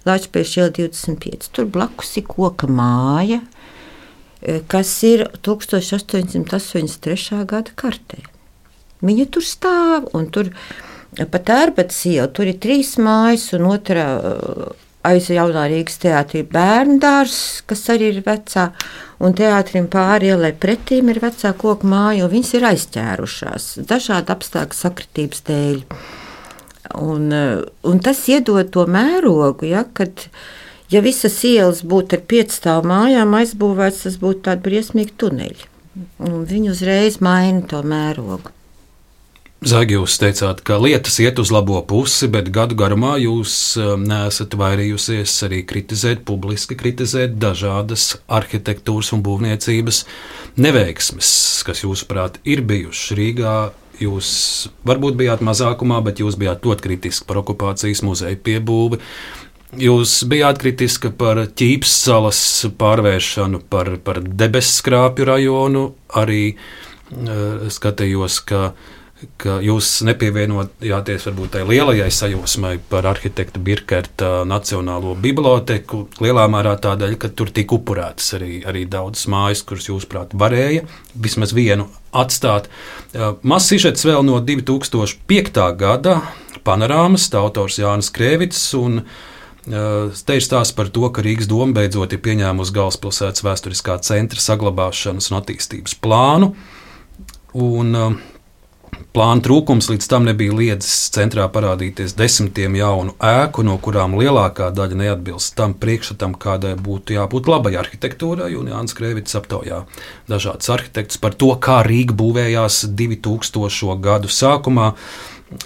Latvijas iela 25. Tur blakus ir koka māja, eh, kas ir 1883. gada kartē. Viņa tur stāv un tur pat ārpus iela. Tur ir trīs mājas, un otrā eh, aiz jaunā Rīgas teātrī bērndārs, kas arī ir vecā, un teātrim pāri ielai pretīm ir vecā koku māja, un viņas ir aizķērušās dažādu apstākļu sakritības dēļ. Un, eh, un tas iedod to mērogu, ja, kad ja visas ielas būtu ar piecstāvu mājām aizbūvētas, tas būtu tādi briesmīgi tuneļi. Un viņi uzreiz maina to mērogu. Zagi, jūs teicāt, ka lietas iet uz labo pusi, bet gadu garumā jūs eh, neesat vairījusies arī kritizēt, publiski kritizēt dažādas arhitektūras un būvniecības neveiksmes, kas, jūsuprāt, ir bijušas Rīgā, Jūs varbūt bijāt mazākumā, bet jūs bijāt ļoti kritiski par okupācijas muzeja piebūvi. Jūs bijāt kritiski par ķīpes salas pārvēršanu par, par debesu skrāpju rajonu. Arī uh, skatījos, ka uh, ka jūs nepievienojāties varbūt tai lielajai sajūsmai par arhitektu Birkerta Nacionālo biblioteku. Lielā mērā tādēļ, ka tur tika upurētas arī, arī daudzas mājas, kuras, jūsuprāt, varēja vismaz vienu atstāt. Mazs sižets vēl no 2005. gada panorāmas, autors Jānis Krēvits. Te ir stāsts par to, ka Rīgas doma beidzot ir pieņēmusi galvaspilsētas vēsturiskā centra saglabāšanas un attīstības plānu. Un, uh, Plāna trūkums līdz tam nebija liedzis centrā parādīties desmitiem jaunu ēku, no kurām lielākā daļa neatbilst tam priekšstatam, kādai būtu jābūt labai arhitektūrai. Un Jānis Krēvits aptaujā dažādus arhitektus par to, kā Rīga būvējās 2000. gadu sākumā.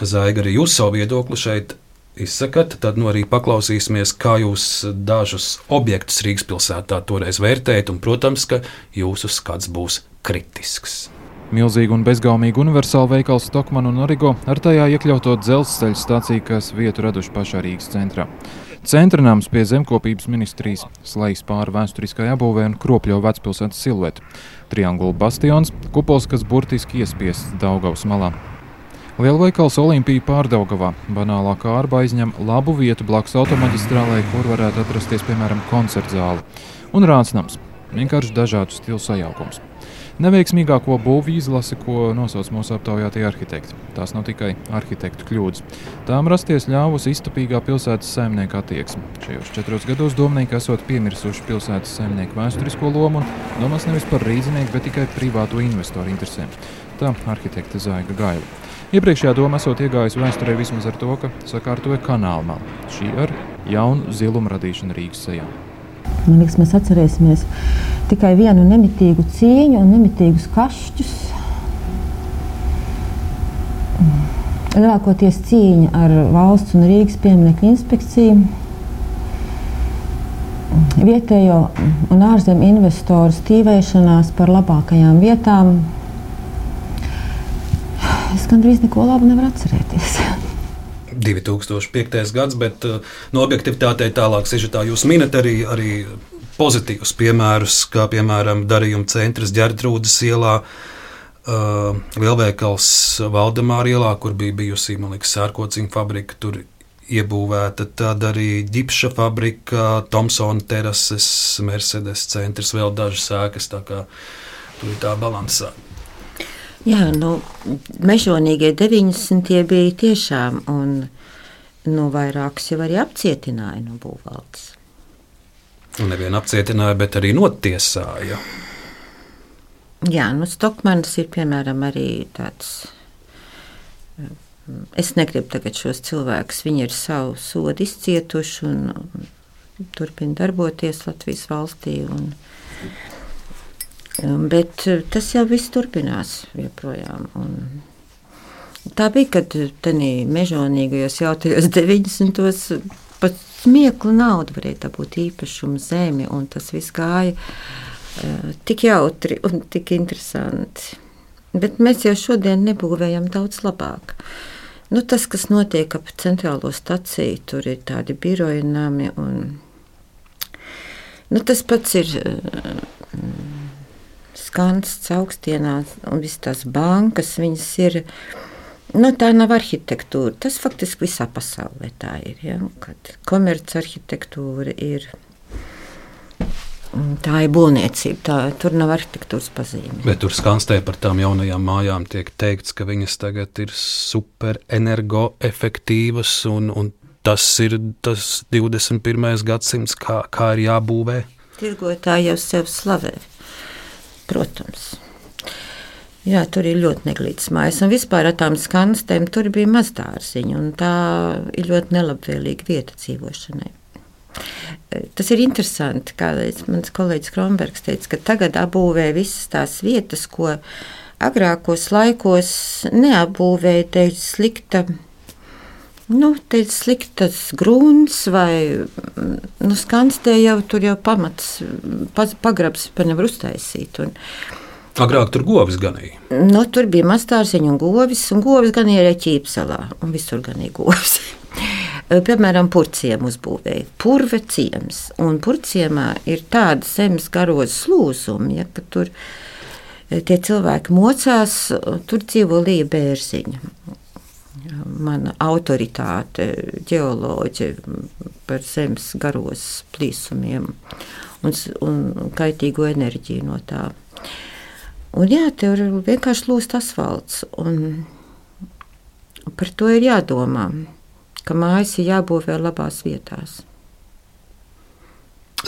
Zaiga, arī jūs savu viedokli šeit izsakat, tad nu arī paklausīsimies, kā jūs dažus objektus Rīgas pilsētā toreiz vērtējat, un, protams, ka jūsu skats būs kritisks. Milzīgu un bezgaumīgu universālu veikalu Stokmanu un Origo ar tajā iekļauto dzelzceļa stāciju, kas vietu raduši pašā Rīgas centrā. Centra nams pie zemkopības ministrijas slēdz pāri vēsturiskai apbūvē un kropļo vecpilsētas siluetu. Triangula bastions, kupols, kas burtiski iespiests Daugavas malā. Lielveikals Olimpija pārdaugavā. Banālā kārba aizņem labu vietu blakus automaģistrālē, kur varētu atrasties piemēram koncerta zāle. Un rātsnams - vienkārši dažādu stilu sajaukums. Neveiksmīgāko būvju izlasi, ko nosauc mūsu aptaujātie arhitekti. Tās nav tikai arhitektu kļūdas. Tām rasties ļāvusi iztapīgā pilsētas saimnieka attieksme. Šajos četros gados domnieki esot piemirsuši pilsētas saimnieku vēsturisko lomu un domās nevis par rīznieku, bet tikai privātu investoru interesēm. Tā arhitekte Zaiga Gaila. Iepriekšējā doma esot iegājusi vēsturē vismaz ar to, ka sakārtoja kanāla malu. Šī ar jaunu zilumu radīšanu Rīgas sejā. Man liekas, mēs atcerēsimies tikai vienu nemitīgu cīņu un nemitīgus kašķus. Lielākoties cīņa ar valsts un Rīgas pieminiektu inspekciju. Vietējo un ārzemju investoru stīvēšanās par labākajām vietām. Es gandrīz neko labu nevaru atcerēties. 2005. gads, bet uh, no objektivitātei tālāk sižetā jūs minat arī, arī pozitīvus piemērus, kā piemēram darījuma centrs ģērtrūdas ielā. Uh, lielveikals Valdemāra ielā, kur bija bijusi sērkociņa fabrika, tur iebūvēta. Tad arī ģipša fabrika, Thomsona terases, Mercedes centrs, vēl dažas sēkas. Tur ir tā balansā. Jā, nu, mežonīgie 90. bija tiešām, un nu, vairākus jau arī apcietināja no būvvaldes. Un nevienu apcietināja, bet arī notiesāja. Jā, nu, Stokmanis ir piemēram arī tāds. Es negribu tagad šos cilvēkus, viņi ir savu sodu izcietuši, un turpina darboties Latvijas valstī. Un, bet uh, tas jau viss turpinās joprojām. Un, Tā bija, kad tādā mežonīgajos jautājumos, 90. pat smieklu naudu varēja dabūt īpašumu zemi, un tas viss gāja uh, tik jautri un tik interesanti. Bet mēs jau šodien nebūvējam daudz labāk. Nu, tas, kas notiek ap centrālo staciju, tur ir tādi biroji nami. Un, nu, tas pats ir uh, skans augstienās un visas tās bankas, viņas ir. Nu, tā nav arhitektūra. Tas faktiski visā pasaulē tā ir. Ja? Komercarhitektūra ir. Tā ir būvniecība, tā, tur nav arhitektūras pazīme. Bet tur skanstē par tām jaunajām mājām tiek teikts, ka viņas tagad ir superenergoefektīvas, un, un tas ir tas 21. gadsimts, kā, kā ir jābūvē. Tirgotāji jau sev slavē, protams. Jā, tur ir ļoti neglītas mājas. Un vispār ar tām skanstēm tur bija maz dārziņu. Tā ir ļoti nelabvēlīga vieta dzīvošanai. Tas ir interesanti, kā mans kolēģis Kronbergs teica, ka tagad apbūvē visas tās vietas, ko agrākos laikos neapbūvēja dēļ slikta. Nu, te ir sliktas grūns, vai nu, skanstē jau tur jau pamats, pagrabs pa nevar uztaisīt. Un, Agrāk tur govis ganīja. Nu, tur bija mazstarziņš un govis, un govis ganīja arī ķīpselā, un visur ganīja govis. Piemēram, purciem uzbūvēja purve ciems, un purciemā ir tāda zemes garos slūzumi, ja, ka tur tie cilvēki mocās, tur dzīvo līja bērziņa. Mana autoritāte, ģeoloģija par zemes garos plīsumiem un, un kaitīgo enerģiju no tā. Un jā, tur vienkārši lūst asfalts. Par to ir jādomā, ka mājas ir jābūvē labās vietās.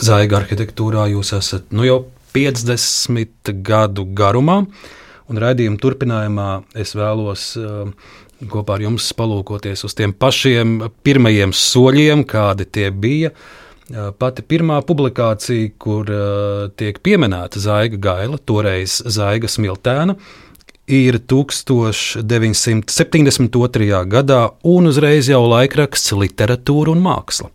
Zaiga arhitektūrā jūs esat nu, jau 50 gadu garumā, un raidījuma turpinājumā es vēlos uh, kopā ar jums palūkoties uz tiem pašiem pirmajiem soļiem, kādi tie bija. Uh, Pati pirmā publikācija, kur uh, tiek pieminēta Zaiga Gaila, toreiz Zaiga Smiltēna, ir 1972. gadā un uzreiz jau laikraksts Literatūra un māksla.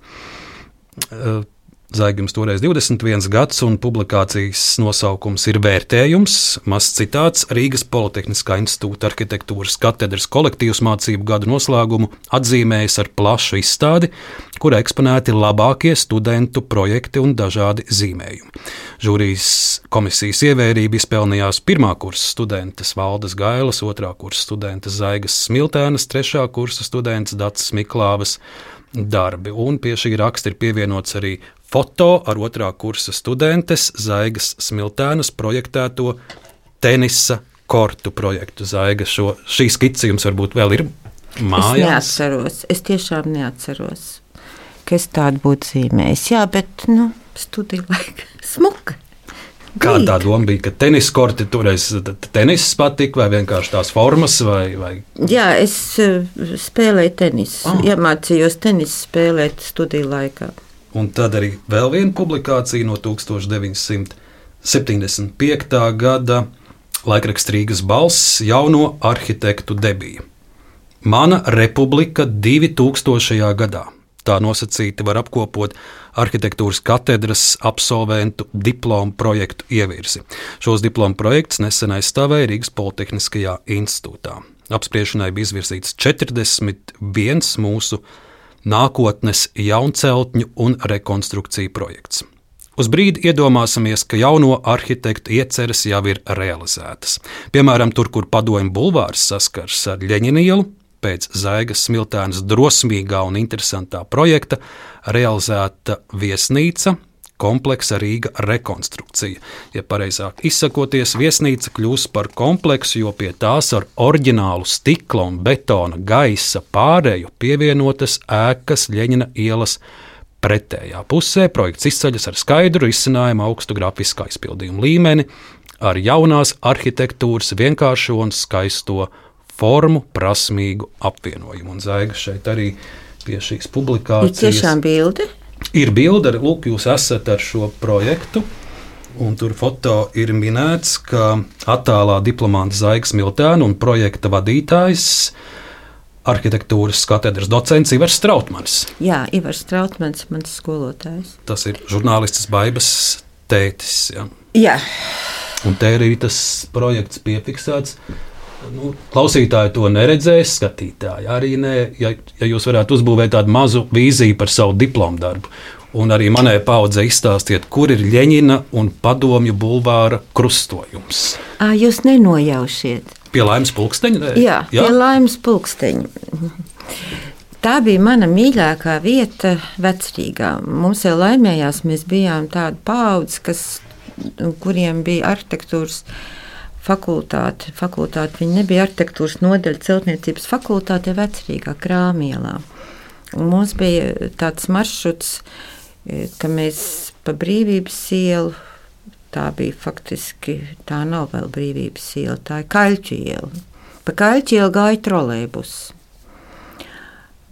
Zaigams toreiz 21 gads, un publikācijas nosaukums ir Vērtējums, mazs citāts Rīgas Politehniskā institūta arhitektūras katedras kolektīvas mācību gadu noslēgumu atzīmējis ar plašu izstādi, kur eksponēti labākie studentu projekti un dažādi zīmējumi. Žūrijas komisijas ievērība izpelnījās pirmā kursa studentes Valdes Gailas, otrā kursa studentes Zaigas Smiltēnas, trešā kursa students Dats Miklāvas darbi, un pie šī raksta ir pievienots arī foto ar otrā kursa studentes Zaigas Smiltēnas projektēto tenisa kortu projektu. Zaiga šo, šī skice jums varbūt vēl ir mājās? Es neatceros, es tiešām neatceros, ka es tādu būtu zīmējis. Jā, bet, nu, studiju laika smuka. Kāda tā doma bija, ka tenis korti toreiz tenis patika, vai vienkārši tās formas? Vai, vai... Jā, es eh, spēlēju tenisu. Oh. Iemācījos tenisu spēlēt studiju laikā. Un tad arī vēl viena publikācija no 1975. gada laikraksta Rīgas balss jauno arhitektu debija. Mana republika 2000. gadā. Tā nosacīti var apkopot arhitektūras katedras absolventu diplomu projektu ievirzi. Šos diplomu projektus nesen aizstāvēja Rīgas Politehniskajā institūtā. Apspriešanai bija izvirzīts 41 mūsu nākotnes jaunceltņu un rekonstrukciju projekts. Uz brīdi iedomāsimies, ka jauno arhitektu ieceres jau ir realizētas. Piemēram, tur, kur padomju bulvārs saskars ar Ļeņinu ielu, pēc Zaigas smiltēnas drosmīgā un interesantā projekta realizēta viesnīca, kompleksa Rīga rekonstrukcija. Ja pareizāk izsakoties, viesnīca kļūs par kompleksu, jo pie tās ar oriģinālu stikla un betona gaisa pārēju pievienotas ēkas Ļeņina ielas. Pretējā pusē projekts izceļas ar skaidru izcinājumu augstu grafisku aizpildījumu līmeni, ar jaunās arhitektūras vienkāršo un skaisto formu, prasmīgu apvienojumu. Un zaiga šeit arī pie šīs publikācijas. Ir tiešām bildi. Ir bilde, arī lūk, jūs esat ar šo projektu. Un tur foto ir minēts, ka attēlā diplomāts Zaigs Miltēns un projekta vadītājs arhitektūras katedras docents Ivars Strautmans. Jā, Ivars Strautmans, mans skolotājs. Tas ir žurnālists Baibas tētis. Ja. Jā. Un te arī tas projekts piefiksēts. Nu, klausītāji to neredzēs, skatītāji arī nē. Ja, ja jūs varētu uzbūvēt tādu mazu vīziju par savu diplomu darbu, un arī manai paudzei izstāstiet, kur ir Ļeņina un Padomju bulvāra krustojums. À, jūs nenojaušiet. Pie laimes pulksteņa? Jā, Jā, pie laimes pulksteņa. Tā bija mana mīļākā vieta vecrīgā. Mums jau laimējās, mēs bijām tāda paudze, kas, kuriem bija arhitektūras fakultāte. fakultāte. Viņa nebija arhitektūras nodaļa celtniecības fakultāte vecrīgā krāmielā. Un mums bija tāds maršruts, uh, ka mēs pa brīvības ielu, tā bija faktiski, tā nav vēl brīvības iela, tā ir kaļķu iela. Pa kaļķu ielu gāja trolēbus.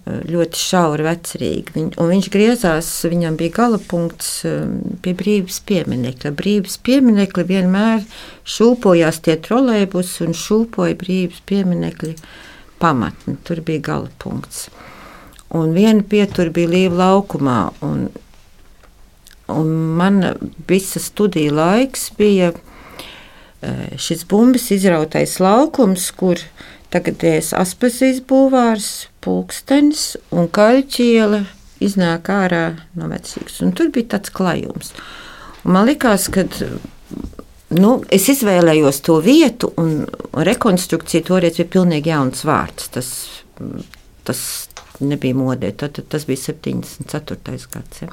Ļoti šauri, vecrīgi. Viņ, viņš griezās, viņam bija gala punkts pie brīvības pieminiekļa. Brīvības pieminiekļa vienmēr šūpojās tie trolēbus un šūpoja brīvības pieminiekļa pamatni. Tur bija gala punkts. Un viena pietura bija Līva laukumā. Un Un man visa studiju laiks bija e, šis bumbas izrautais laukums, kur tagadējais Aspazijas bulvārs, pulkstenis un kaļķiela iznāk ārā no vecīgas. Un tur bija tāds klajums. Un man likās, ka nu, es izvēlējos to vietu, un rekonstrukcija toreiz bija pilnīgi jauns vārds. Tas, tas nebija modē, tad, tas bija 74. gads. Ja.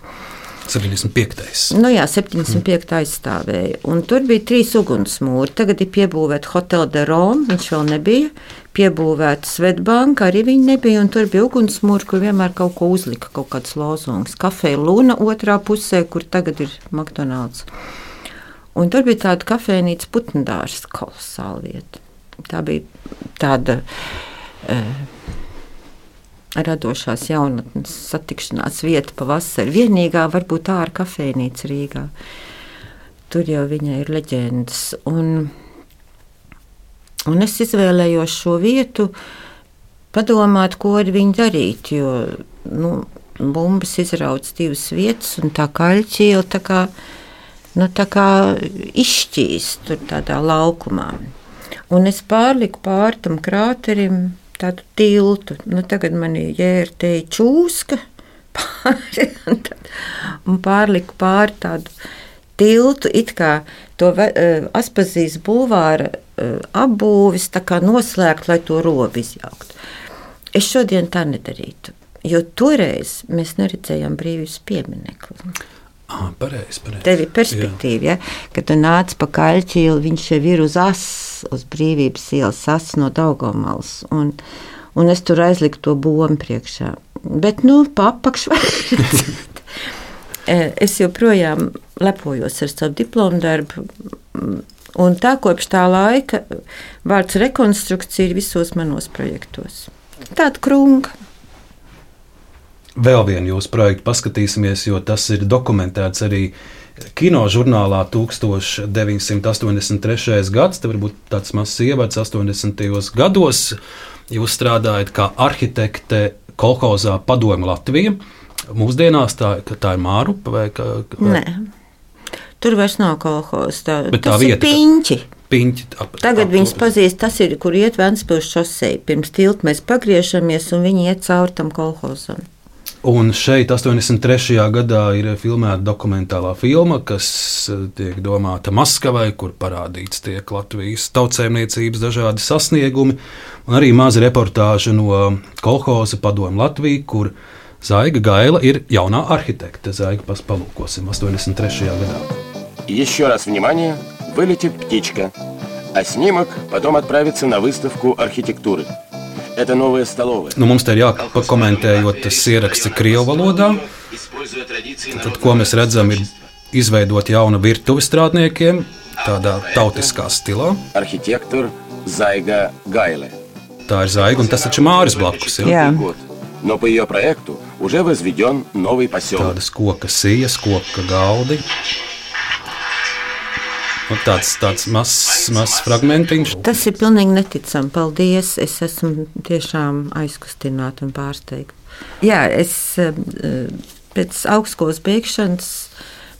75. Nu jā, 75. aizstāvēja. Un tur bija trīs ugunsmūri. Tagad ir piebūvēta Hotel de Rome, viņš vēl nebija. Piebūvēta Svetbanka, arī viņa nebija. Tur bija ugunsmūri, kur vienmēr kaut ko uzlika, kaut kāds lozungs. Kafeja Luna otrā pusē, kur tagad ir McDonald's. Un tur bija tāda kafejnīca putndārs, kolosāla vieta. Tā bija tāda. Uh, radošās jaunatnes satikšanās vieta pavasarī. Vienīgā varbūt ārā kafejnīca Rīgā. Tur jau viņai ir leģendas. Un, un es izvēlējos šo vietu, padomāt, ko ar viņu darīt. Jo nu, bumbas izrauc divas vietas, un tā kaļķiela tā kā, nu, tā kā izšķīst tur tādā laukumā. Un es pārliku pāri tam krāterim tādu tiltu. Nu, tagad man ir jērtēji čūska pāri, un, tad, un pārliku pāri tādu tiltu, it kā to uh, Aspazijas bulvāra uh, apbūvis noslēgt, lai to robu izjauktu. Es šodien tā nedarītu, jo toreiz mēs neredzējām brīvības pieminekli. Ah, pareiz, pareiz. Tev ir perspektīva, ja? kad tu nāc pa kaļķīlu, viņš jau ir uz asas uz brīvības ielas asas no Daugomals. Un, un es tur aizliku to bombu priekšā. Bet, nu, papakšu. es joprojām lepojos ar savu diplomu darbu. Un tā kopš tā laika vārds rekonstrukcija ir visos manos projektos. Tāda krunga. Vēl vienu jūsu projektu paskatīsimies, jo tas ir dokumentēts arī uh, Kino žurnālā 1983. gads, tas varbūt tāds mazs ievads 80. gados. Jūs strādājat kā arhitekte kolhozā Padomu Latviju. Mūsdienās tā, tā ir Mārupa vai kā? Vai? Nē. Tur vairs nav kolhozas. Tā, tā tas vieta, ir piņķi. Piņķi, ap, Tagad ap, viņas pazīst, tas ir, kur iet Vēncpils šosei. Pirms tilta mēs pagriežamies un viņi iet cauri tam kolhozam. Un šeit, 83. gadā, ir filmēta dokumentālā filma, kas eh, tiek domāta Maskavai, kur parādīts tiek Latvijas tautsēmniecības dažādi sasniegumi, un arī maza reportāža no kolhoza padomu Latviju, kur Zaiga Gaila ir jaunā arhitekte. Zaiga palūkosim 83. gadā. Еще раз внимание, вылетит птичка, а снимок потом отправится на выставку архитектуры. Nu, mums te ir jāpakomentē, jo tas ieraksts ir Krievijas valodā. Tad, ko mēs redzam, ir izveidot jaunu virtuvi strādniekiem, tādā tautiskā stilā. Arhitektors Zaiga Gaile. Tā ir zaiga, un tas taču ir Māris blakus. Ja? Jā. Но по ее проекту уже возведен новый поселок. Tādas koka sijas, koka galdi. Un tāds tāds mazs, mazs fragmentiņš. Tas ir pilnīgi neticami. Paldies! Es esmu tiešām aizkustināta un pārsteigta. Jā, es eh, pēc augstskolas beigšanas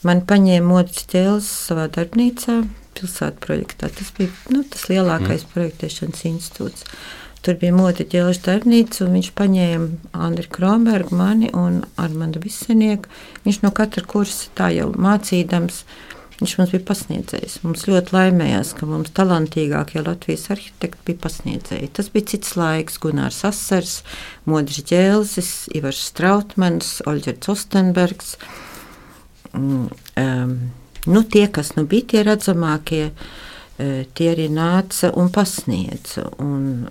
man paņēma modus ķēles savā darbnīcā, pilsētas projektā. Tas bija nu, tas lielākais mm. projektēšanas institūts. Tur bija modi ķēles darbnīca, un viņš paņēma Andriu Kronbergu, mani un Armandu Visenieku. Viņš no katra kursa tā jau mācīdams Viņš mums bija pasniedzējis. Mums ļoti laimējās, ka mums talantīgākie Latvijas arhitekti bija pasniedzēji. Tas bija cits laiks. Gunārs Asers, Modris Ģēlzis, Ivars Strautmans, Oļģerts Ostenbergs. Um, nu, tie, kas nu bija tie redzamākie, e, tie arī nāca un pasniedza. Un,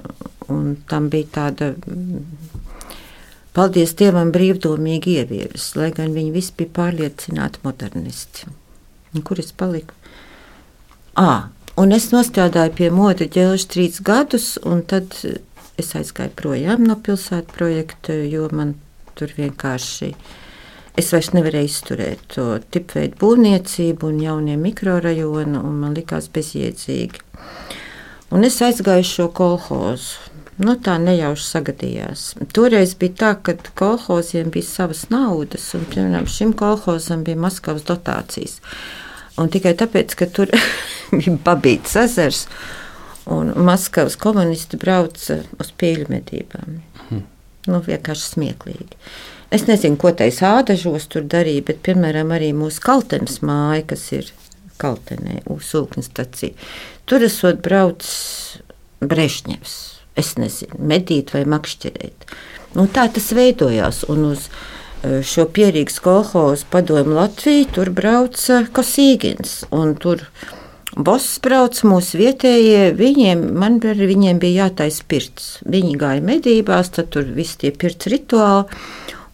un tam bija tāda paldies Dievam, brīvdomīgi ieviesis, lai gan viņi visi bija pārliecināti modernisti. Un kur es paliku? À, un es strādāju pie moda ģēlža trīs gadus, un tad es aizgāju projām no pilsētas projekta, jo man tur vienkārši. Es vairs nevarēju izturēt to tipveidu būvniecību un jaunie mikrorajonu, un man likās bezjēdzīgi. Un es aizgāju šo kolhozu. Nu, tā nejauši sagadījās. Toreiz bija tā, ka kolhoziem bija savas naudas, un piemēram šim kolhozam bija Maskavas dotācijas. Un tikai tāpēc, ka tur bija pabīts ezers, un Maskavas komunisti brauca uz pīļu medībām. Hmm. Nu, vienkārši smieklīgi. Es nezinu, ko tais ādažos tur darīja, bet, piemēram, arī mūsu kaltenes māja, kas ir kaltenē, Ūsūknes stacija, tur esot braucis Brešņevs es nezinu, medīt vai makšķerēt. Nu, tā tas veidojās. Un uz e, šo pierīgas kolhozu padomu Latviju tur brauca Kosīgins. Tur Boss brauc mūsu vietējie, viņiem, man ar viņiem bija jātaisa pirts. Viņi gāja medībās, tad tur viss tie pirts rituāli.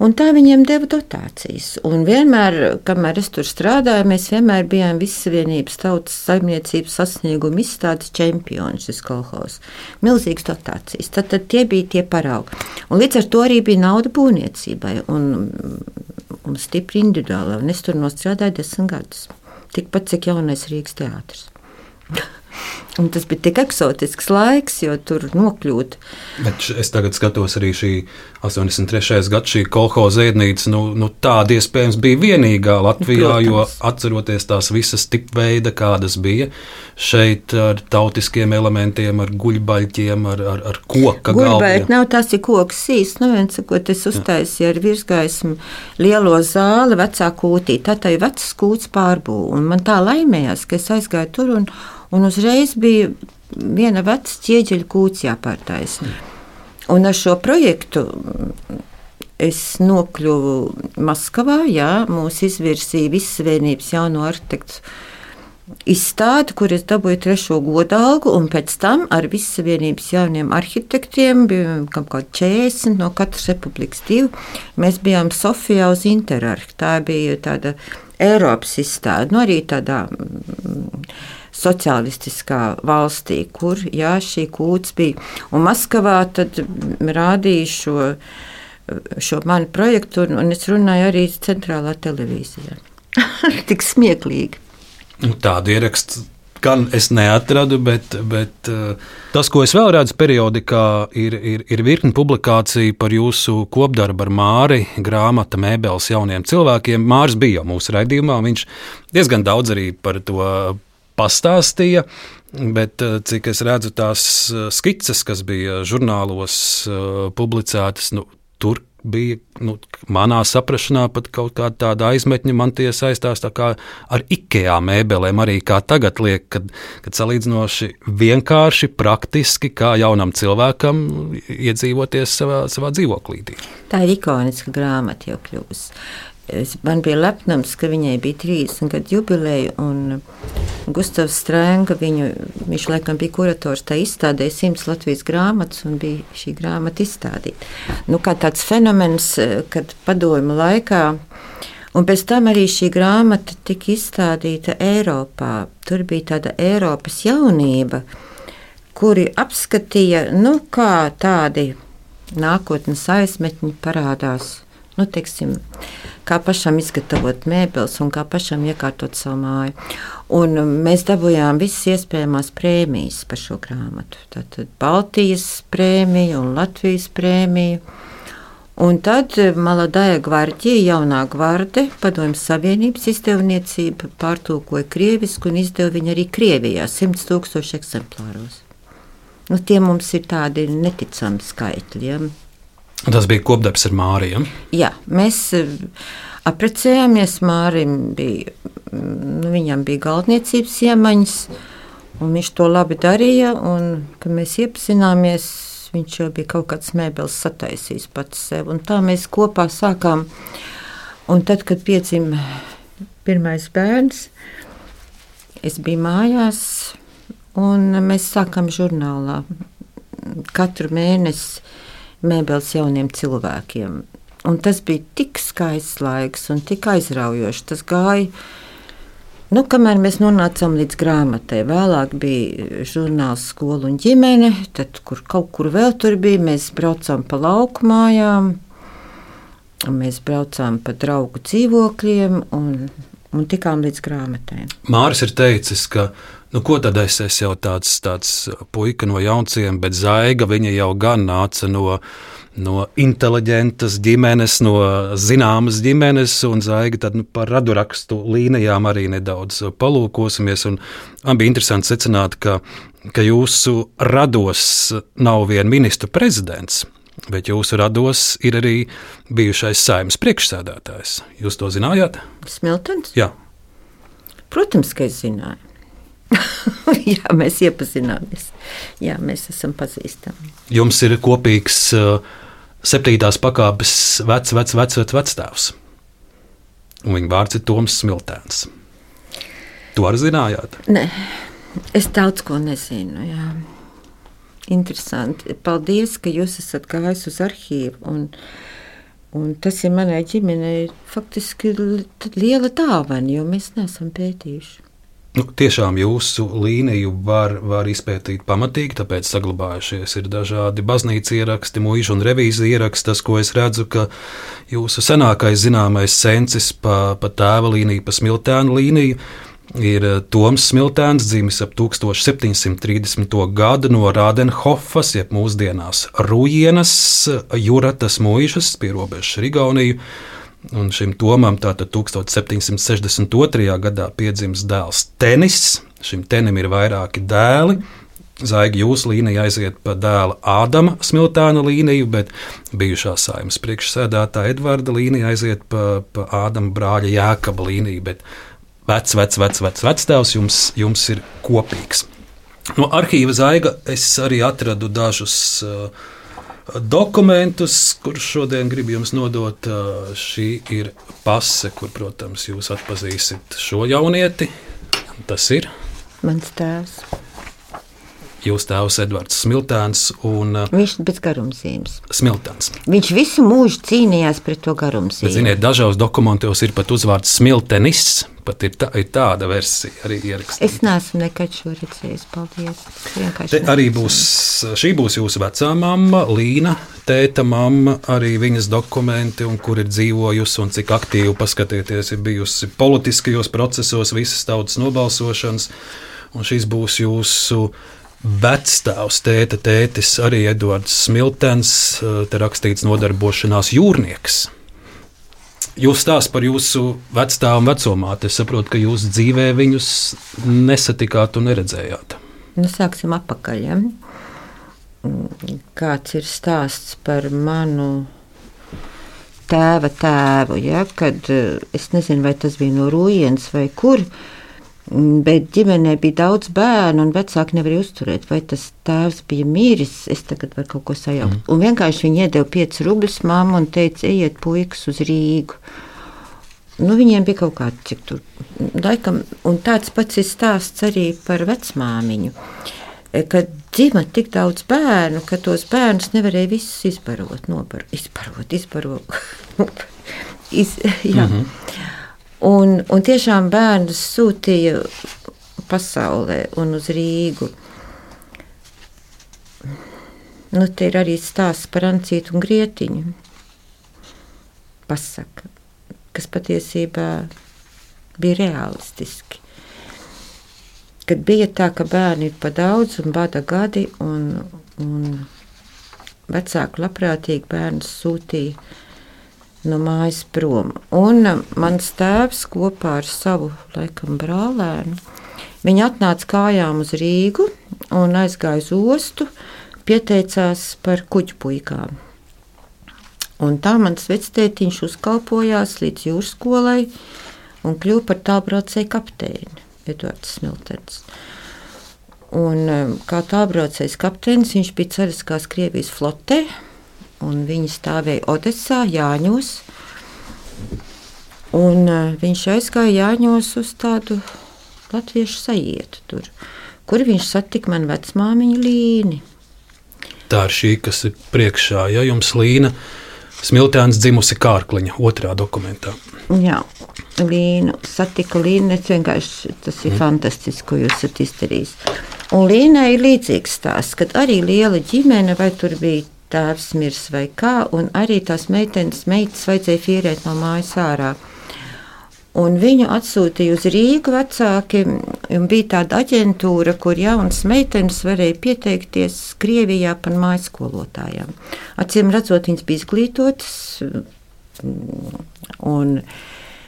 Un tā viņiem deva dotācijas. Un vienmēr, kamēr es tur strādāju, mēs vienmēr bijām Vissavienības tautas saimniecības sasnieguma izstādes čempioni šis kolhos. Milzīgas dotācijas. Tad, tad tie bija tie paraugi. Un līdz ar to arī bija nauda būvniecībai un, un stipri individuāli. Un es tur nostrādāju desmit gadus. Tikpat cik jaunais Rīgas teātris. Un tas bija tik eksotisks laiks, jo tur nokļūt. Bet es tagad skatos arī šī 83. gada šī kolhoza ēdnīca. Nu, nu, tāda iespējams bija vienīgā Latvijā, Protams. jo atceroties tās visas tipveida, kādas bija šeit ar tautiskiem elementiem, ar guļbaļķiem, ar, ar, ar koka. Guļbaļķi nav tas ir koks sīs, nu viens sakot, es uztaisīju ar virsgaismu lielo zāli vecā kūtī. Tā tā ir vecs kūts pārbū, un man tā laimējās, ka es aizgāju tur un un uzreiz bija viena veca ķieģeļa kūts jāpārtaisa. Un ar šo projektu es nokļuvu Maskavā, jā, mūs izvirsīja Vissavienības jauno arhitektu izstādi, kur es dabūju trešo godu algu, un pēc tam ar Vissavienības jauniem arhitektiem bija kaut kādi 40 no katras republikas divi. Mēs bijām Sofijā uz Interarku. Tā bija tāda Eiropas izstāde, nu arī tādā sociālistiskā valstī, kur jā, šī kūts bija. Un Maskavā tad rādīja šo, šo manu projektu, un, un es runāju arī centrālā televīzijā. Tik smieklīgi. Nu, tādu ierakstu gan es neatradu, bet, bet uh, tas, ko es vēl redzu periodikā, ir, ir, ir virkni publikāciju par jūsu kopdarbu ar Māri, grāmata Mēbeles jauniem cilvēkiem. Mārs bija jau mūsu raidījumā, viņš diezgan daudz arī par to pastāstīja. Bet eh, cik es redzu tās eh, skices, kas bija žurnālos eh, publicētas, nu, tur bija nu, manā saprāšanā pat kaut kāda aizmetņa. Man tie saistās ar IKEA mēbelēm, arī kā tagad liek, kad, kad salīdzinoši vienkārši, praktiski, kā jaunam cilvēkam iedzīvoties savā, savā dzīvoklī. Tā ir ikoniska grāmata jau kļūst. Es, man bija lepnums, ka viņai bija 30 gadu jubileja, Gustavs Strēnga, viņu, viņš laikam bija kurators, tā izstādē simts Latvijas grāmatas, un bija šī grāmata izstādīta. Nu, kā tāds fenomens, kad padomu laikā, un pēc tam arī šī grāmata tika izstādīta Eiropā. Tur bija tāda Eiropas jaunība, kuri apskatīja, nu, kā tādi nākotnes aizmetņi parādās Nu, teiksim, kā pašam izgatavot mēbeles un kā pašam iekārtot savu māju. Un mēs dabūjām visas iespējamās prēmijas par šo grāmatu. Tātad Baltijas prēmija un Latvijas prēmija. Un tad Maladāja gvardija, jaunā gvarde, padomjas Savienības izdevniecība pārtulkoja krievisku un izdeva viņu arī Krievijā 100 tūkstoši eksemplāros. Nu, tie mums ir tādi neticami skaitļi. Ja? Tas bija kopdarbs ar Māriju. Jā, mēs apprecējāmies. Mārim bija, nu, viņam bija galdniecības iemaņas, un viņš to labi darīja. Un, kad mēs iepazināmies, viņš jau bija kaut kādas mēbeles sataisījis pats sev. Tā mēs kopā sākām. Un tad, kad piedzima pirmais bērns, es biju mājās, un mēs sākām žurnālā katru mēnesi mēbeles jauniem cilvēkiem. Un tas bija tik skaists laiks un tik aizraujošs. Tas gāja, nu, kamēr mēs nonācām līdz grāmatai. Vēlāk bija žurnāls skola un ģimene, tad kur kaut kur vēl tur bija. Mēs braucām pa lauku mājām, mēs braucām pa draugu dzīvokļiem un, un tikām līdz grāmatai. Māris ir teicis, ka Nu, ko tad es esmu jau tāds, tāds puika no jaunciem, bet zaiga viņa jau gan nāca no, no inteliģentas ģimenes, no zināmas ģimenes, un zaiga tad nu, par radurakstu līnijām arī nedaudz palūkosimies. Man bija interesanti secināt, ka, ka jūsu rados nav vien ministru prezidents. Bet jūsu rados ir arī bijušais saimnes priekšsēdētājs. Jūs to zinājāt? Smiltons? Jā. Protams, ka es zināju. Jā, mēs iepazināmies. Jā, mēs esam pazīstami. Jums ir kopīgs uh, septītās pakāpes vecs, vecs, vecs, vecs, vectēvs. Un viņa vārds ir Toms Smiltēns. To arī zinājāt? Nē, es daudz ko nezinu. Jā. Interesanti. Paldies, ka jūs esat gājis uz arhīvu. Un, un tas ir manai ģimenei faktiski liela dāvana, jo mēs neesam pētījuši. Nu, tiešām jūsu līniju var, var izpētīt pamatīgi, tāpēc saglabājušies ir dažādi baznīcas ieraksti, mūža un revīzija ieraksti. Tas, ko es redzu, ka jūsu senākais zināmais sensis pa, pa tēva līniju, pa smiltēnu līniju, ir Toms Smiltēns, dzimis ap 1730. gadu no Rādenhofas, jeb mūsdienās Rujienas, Juratas mūžas pie robežas ar Igauniju. Un šim Tomam tātad 1762. gadā piedzimst dēls Tenis. Šim tenim ir vairāki dēli. Zaigi jūsu līnija aiziet pa dēla Ādama smiltāna līniju, bet bijušā saimnes priekšsēdētāja Edvarda līnija aiziet pa, pa Ādama brāļa Jēkaba līniju. Bet vecs, vecs, vecs, vecs, vectēvs jums, jums ir kopīgs. No arhīva zaiga es arī atradu dažus uh, dokumentus, kurus šodien gribu jums nodot. Šī ir pase, kur, protams, jūs atpazīsiet šo jaunieti. Tas ir mans tēvs. Jūsu tēvs Edvards Smiltēns. Un, Viņš bez garumzīmes. Smiltēns. Viņš visu mūžu cīnījās pret to garumzīmi. Ziniet, dažos dokumentos ir pat uzvārds Smiltenis. Pat ir, tā, ir tāda versija arī ierakstīta. Es neesmu nekad šo redzējis. Paldies. Arī būs, šī būs jūsu vecā mamma, Līna, tēta mamma, arī viņas dokumenti, un kur ir dzīvojusi un cik aktīvi paskatieties, ir bijusi politiskajos procesos, visas tautas nobalsošanas. Un šis būs jūsu vecstāvs, tēta, tētis, arī Edvards Smiltens, te rakstīts nodarbošanās jūrnieks. Jūs stāstāt par jūsu vecstāvu un vecumāti. Es saprotu, ka jūs dzīvē viņus nesatikāt un neredzējāt. Nu, sāksim atpakaļ. Ja? Kāds ir stāsts par manu tēva tēvu? Ja? Kad, es nezinu, vai tas bija no Rūjienas vai kur. Bet ģimenē bija daudz bērnu, un vecāki nevarēja uzturēt. Vai tas tēvs bija mīris? Es tagad varu kaut ko sajaukt. Mm. Un vienkārši viņi iedeva 5 rubļus mammu un teica, ejiet, puikas, uz Rīgu. Nu, viņiem bija kaut kāda cik tur laikam, un tāds pats ir stāsts arī par vecmāmiņu. Kad dzima tik daudz bērnu, ka tos bērnus nevarēja visus izbarot, nobarot, izbarot, izbarot. Iz, jā. mm -hmm. Un, un tiešām bērnus sūtīja pasaulē un uz Rīgu. Nu, te ir arī stāsts par Ancītu un Grietiņu. pasaka, kas patiesībā bija realistiski. Kad bija tā, ka bērni ir pa daudz un bada gadi, un, un vecāki labprātīgi bērnus sūtīja no mājas prom. Un mans tēvs kopā ar savu laikam brālēnu, viņi atnāca kājām uz Rīgu un aizgāja uz ostu, pieteicās par kuģu puikām. Un tā mans vectētiņš uzkalpojās līdz jūras skolai un kļuva par tālbraucēju kapteini Edvards Smiltens. Un, kā tālbraucējs kapteinis, viņš bija Cariskās Krievijas flotē, un viņi stāvēja Odessā, Jāņos. Un, uh, viņš aizgāja Jāņos uz tādu latviešu sajietu, tur, kur viņš satika manu vecmāmiņu Līni. Tā ir šī, kas ir priekšā, ja jums Līna Smiltēns dzimusi Kārkliņa otrā dokumentā. Jā, Līnu satika Līnu, es vienkārši tas ir mm. fantastiski, ko jūs esat izdarījis. Un Līnai ir līdzīgs stāsts, kad arī liela ģimene, vai tur bija tēvs mirs vai kā, un arī tās meitenes, meitas vajadzēja fierēt no mājas ārā. Un viņu atsūtīja uz Rīgu vecāki. Bija tāda aģentūra, kur jaunas meitenes varēja pieteikties Krievijā par mājas skolotājām. Acīm redzot, viņas bija izglītotas un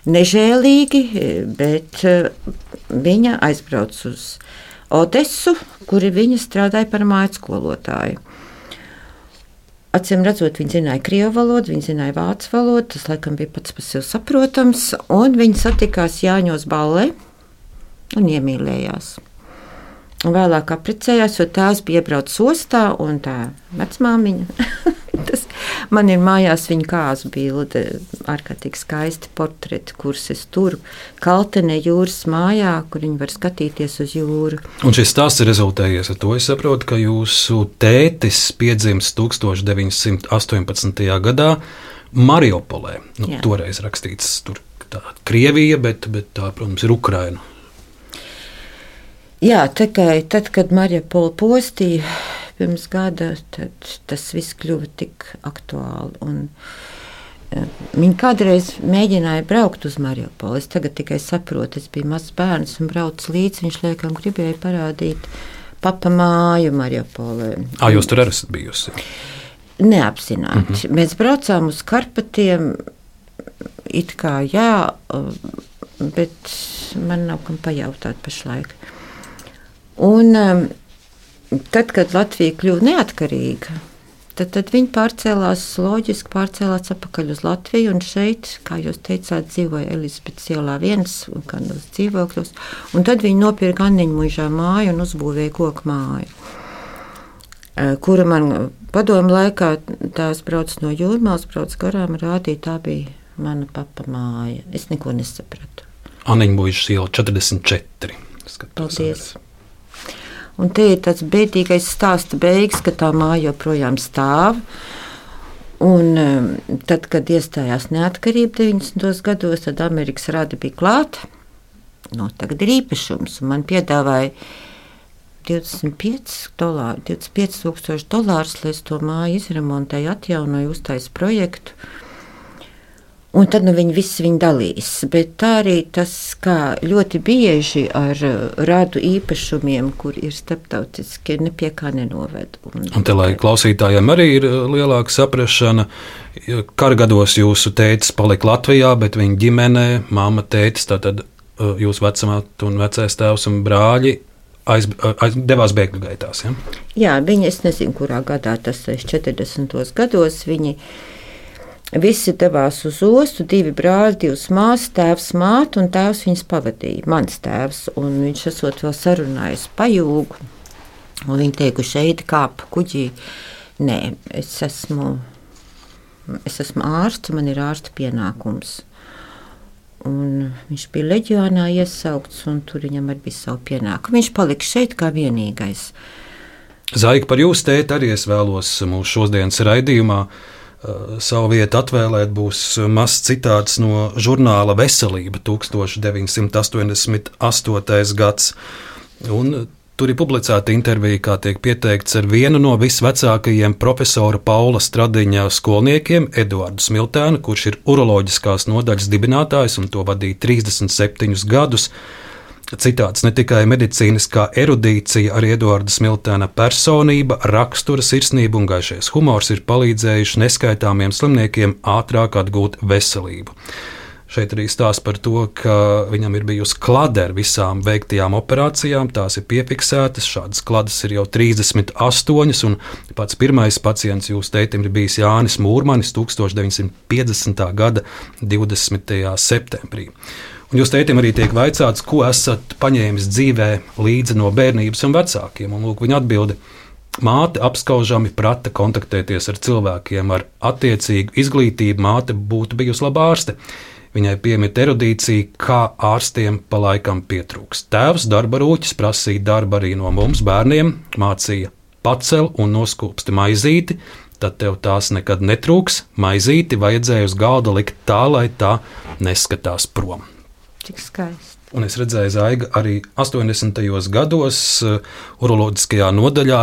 nežēlīgi, bet viņa aizbrauca uz Odesu, kur viņa strādāja par mājas skolotāju. Acīm redzot, viņi zināja krievu valodu, viņi zināja vācu valodu. Tas laikam bija pats par sevi saprotams. Un viņi satikās Jāņos Ballē un iemīlējās. Un vēlāk apprecējās, jo tēvs bija iebraucis ostā un tā vecmāmiņa. Tas man ir mājās viņa kāzu bilde, ārkārtīgi skaisti portreti, kurus es turu Kaltenē jūras mājā, kur viņi var skatīties uz jūru. Un šis stāsts ir rezultējies ar to, es saprotu, ka jūsu tētis piedzimis 1918. gadā Mariupolē. Nu, Jā. toreiz rakstīts tur tā Krievija, bet, bet tā, protams, ir Ukraina. Jā, tikai tad, kad Mariupola postīja pirms gada, tad tas viss kļuva tik aktuāli. Un, uh, Viņa kādreiz mēģināja braukt uz Mariupoli. Es tagad tikai saprotu, es biju mazs bērns un braucu līdzi. Viņš laikam gribēja parādīt papa māju Mariupolē. Ah, jūs tur arī esat bijusi? Neapzināti. Mm -hmm. Mēs braucām uz Karpatiem. It kā jā, bet man nav kam pajautāt pašlaik. Un um, tad, kad Latvija kļuva neatkarīga, tad, tad viņi pārcēlās loģiski, pārcēlās atpakaļ uz Latviju. Un šeit, kā jūs teicāt, dzīvoja Elizabetes ielā viens, gan uz dzīvokļos. Un tad viņi nopirka Anniņu mūžā māju un uzbūvēja koku māju. Kura man padomu laikā tās brauc no jūrmālas, brauc garām, rādīja, tā bija mana papa māja. Es neko nesapratu. Anniņu mūžas iela 44. Paldies! Arī. Un te ir tas bēdīgais stāsta beigas, ka tā māja joprojām stāv. Un, um, tad, kad iestājās neatkarība 90. gados, tad Amerikas rada bija klāta. Nu, tagad ir īpašums, man piedāvāja 25 dolāru, 25 tūkstoši dolārus, lai es to māju izremontēju, atjaunoju, uztaisīju projektu. Un tad nu, viņi visi viņi dalīs. Bet tā arī tas, kā ļoti bieži ar uh, rādu īpašumiem, kur ir starptautiski, nepie kā nenoved. Un, un te, lai klausītājiem arī ir uh, lielāka saprašana, kara gados jūsu tētis palika Latvijā, bet viņa ģimenē, māma, tētis, tātad uh, jūsu vecamāt un vecais tēvs un brāļi aiz, aiz, devās bēgļu gaitās. Ja? Jā, viņi, es nezinu, kurā gadā tas ir 40. gados. Viņi Visi devās uz ostu, divi brāļi, divas māsas, tēvs, māte, un tēvs viņus pavadīja. Mans tēvs, un viņš esot vēl sarunājis pajūgu, un viņi teikuši, šeit kāp kuģī. Nē, es esmu, es esmu ārsts, man ir ārsta pienākums. Un viņš bija leģionā iesaukts, un tur viņam arī bija savu pienākumu. Viņš palika šeit kā vienīgais. Zaika, par jūsu tēti arī es vēlos mūsu šodienas raidījumā savu vietu atvēlēt, būs mazs citāts no žurnāla Veselība 1988. gads. Un Tur ir publicēta intervija, kā tiek pieteikts ar vienu no visvecākajiem profesora Paula Stradiņa skolniekiem, Eduardu Smiltēnu, kurš ir uroloģiskās nodaļas dibinātājs un to vadīja 37 gadus. Citāts ne tikai medicīniskā erudīcija, arī Eduarda Smiltēna personība, rakstura, sirsnība un gaišais humors ir palīdzējuši neskaitāmiem slimniekiem ātrāk atgūt veselību. Šeit arī stāsta par to, ka viņam ir bijusi klade ar visām veiktajām operācijām. Tās ir piefiksētas. Šādas klades ir jau 38, un pats pirmais pacients jūsu teitim ir bijis Jānis Mūrmanis 1950. gada 20. septembrī. Un jūs teikt, arī tiek vaicāts, ko esat paņēmis dzīvē līdzi no bērnības un vecākiem. Un, lūk, viņa atbilde. Māte apskaužami prata kontaktēties ar cilvēkiem ar attiecīgu izglītību. Māte būtu bijusi laba ārste. Viņai piemīt erudīcija, kā ārstiem pa laikam pietrūks. Tēvs, darba rūķis, prasīja darbu arī no mums, bērniem, mācīja pacel un noskūpsti maizīti, tad tev tās nekad netrūks. Maizīti vajadzēja uz galda likt tā, lai tā neskatās prom. Cik skaisti. Un es redzēju, Zaiga, arī 80. gados uh, uroloģiskajā nodaļā.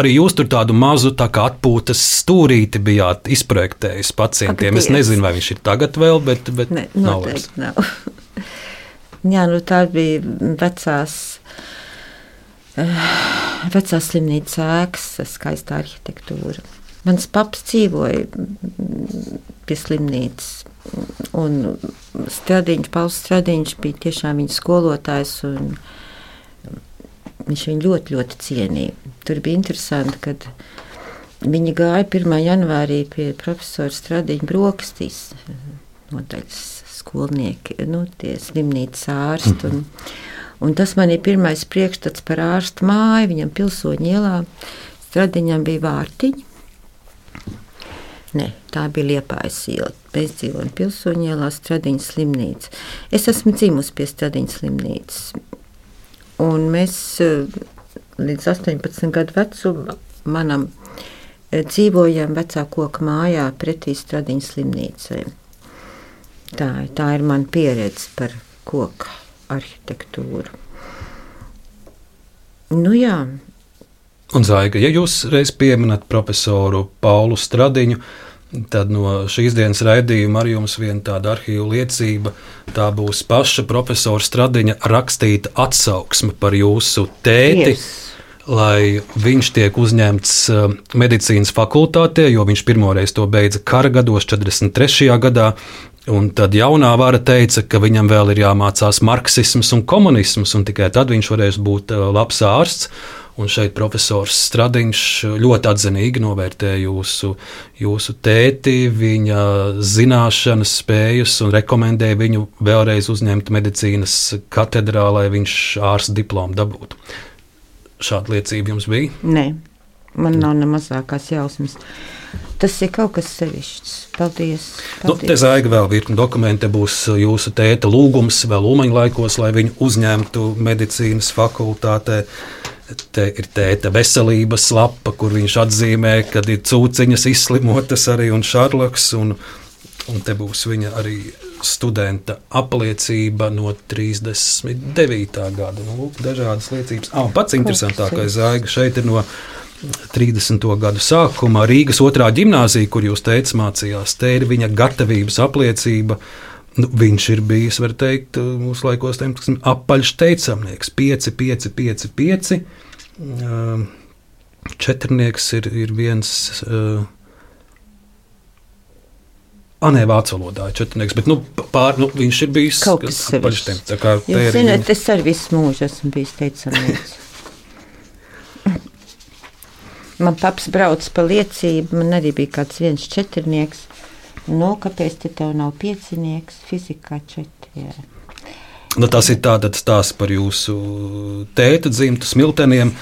Arī jūs tur tādu mazu tā atpūtas stūrīti bijāt izprojektējis pacientiem. Ak, es nezinu, vai viņš ir tagad vēl, bet, bet ne, noteikti nav. nav. Jā, nu tā bija vecās, uh, vecās slimnīcas ēkas, skaista arhitektūra. Mans paps dzīvoja pie slimnīcas Un Stradiņš, Pauls Stradiņš bija tiešām viņa skolotājs. Viņš viņu ļoti, ļoti cienīja. Tur bija interesanti, kad viņi gāja 1. janvārī pie profesora Stradiņa brokastīs, nodaļas skolnieki, nu, tie slimnīcas ārsti. Un, un tas man ir pirmais priekšstats par ārstu māju, viņam pilsoņu ielā. Stradiņam bija vārtiņi. Ne, tā bija Liepājas iela. Mēs dzīvojam pilsoņu ielā, Stradiņas slimnīca. Es esmu dzimusi pie Stradiņas slimnīcas. Un mēs eh, līdz 18 gadu vecumam manam eh, dzīvojam vecā koka mājā pretī Stradiņas slimnīcai. Tā, tā ir mana pieredze par koku arhitektūru. Nu jā, Un, Zaiga, ja jūs reiz pieminat profesoru Paulu Stradiņu, Tad no šīs dienas raidījuma arī jums viena tāda arhīva liecība. Tā būs paša profesora Stradiņa rakstīta atsauksme par jūsu tēti. Yes. Lai viņš tiek uzņemts uh, medicīnas fakultātē, jo viņš pirmoreiz to beidza kara gados, 43. gadā. Un tad jaunā vara teica, ka viņam vēl ir jāmācās marksisms un komunisms, un tikai tad viņš varēs būt uh, labs ārsts. Un šeit profesors Stradiņš ļoti atzinīgi novērtēja jūsu, jūsu tēti, viņa zināšanas, spējas un rekomendēja viņu vēlreiz uzņemt medicīnas katedrā, lai viņš ārsta diplomu dabūtu. Šāda liecība jums bija? Nē, man nav ne mazākās jausmas. Tas ir kaut kas sevišķs. Paldies. Paldies. Nu, te zaiga vēl virkni dokumentu. Būs jūsu tēta lūgums vēl Umaņa laikos, lai viņu uzņemtu medicīnas fakultātē. Te ir tēta veselības lapa, kur viņš atzīmē, ka ir cūciņas izslimotas arī un šarloks. Un, un te būs viņa arī studenta apliecība no 39. gada. Nu, dažādas liecības. Ah, pats interesantākais zaiga šeit ir no 30. gadu sākuma Rīgas otrā gimnāzija, kur jūs teicāt, mācījās. Te ir viņa gatavības apliecība Nu, viņš ir bijis, var teikt, mūsu laikos teiksim, apaļš teicamnieks. 5, 5, 5, 5. Četrnieks ir, ir viens. Uh, Ah, nē, vācu valodā ir četrnieks, bet nu, pār, nu, viņš ir bijis kā Jūs zināt, es arī visu mūžu esmu bijis teicamnieks. man paps brauc pa liecību, man arī bija kāds viens četrnieks. Nu, kāpēc te tev nav piecinieks? Fizikā četri. Jā. Nu, tas ir tāds stāsts par jūsu tēta dzimtu smilteniem,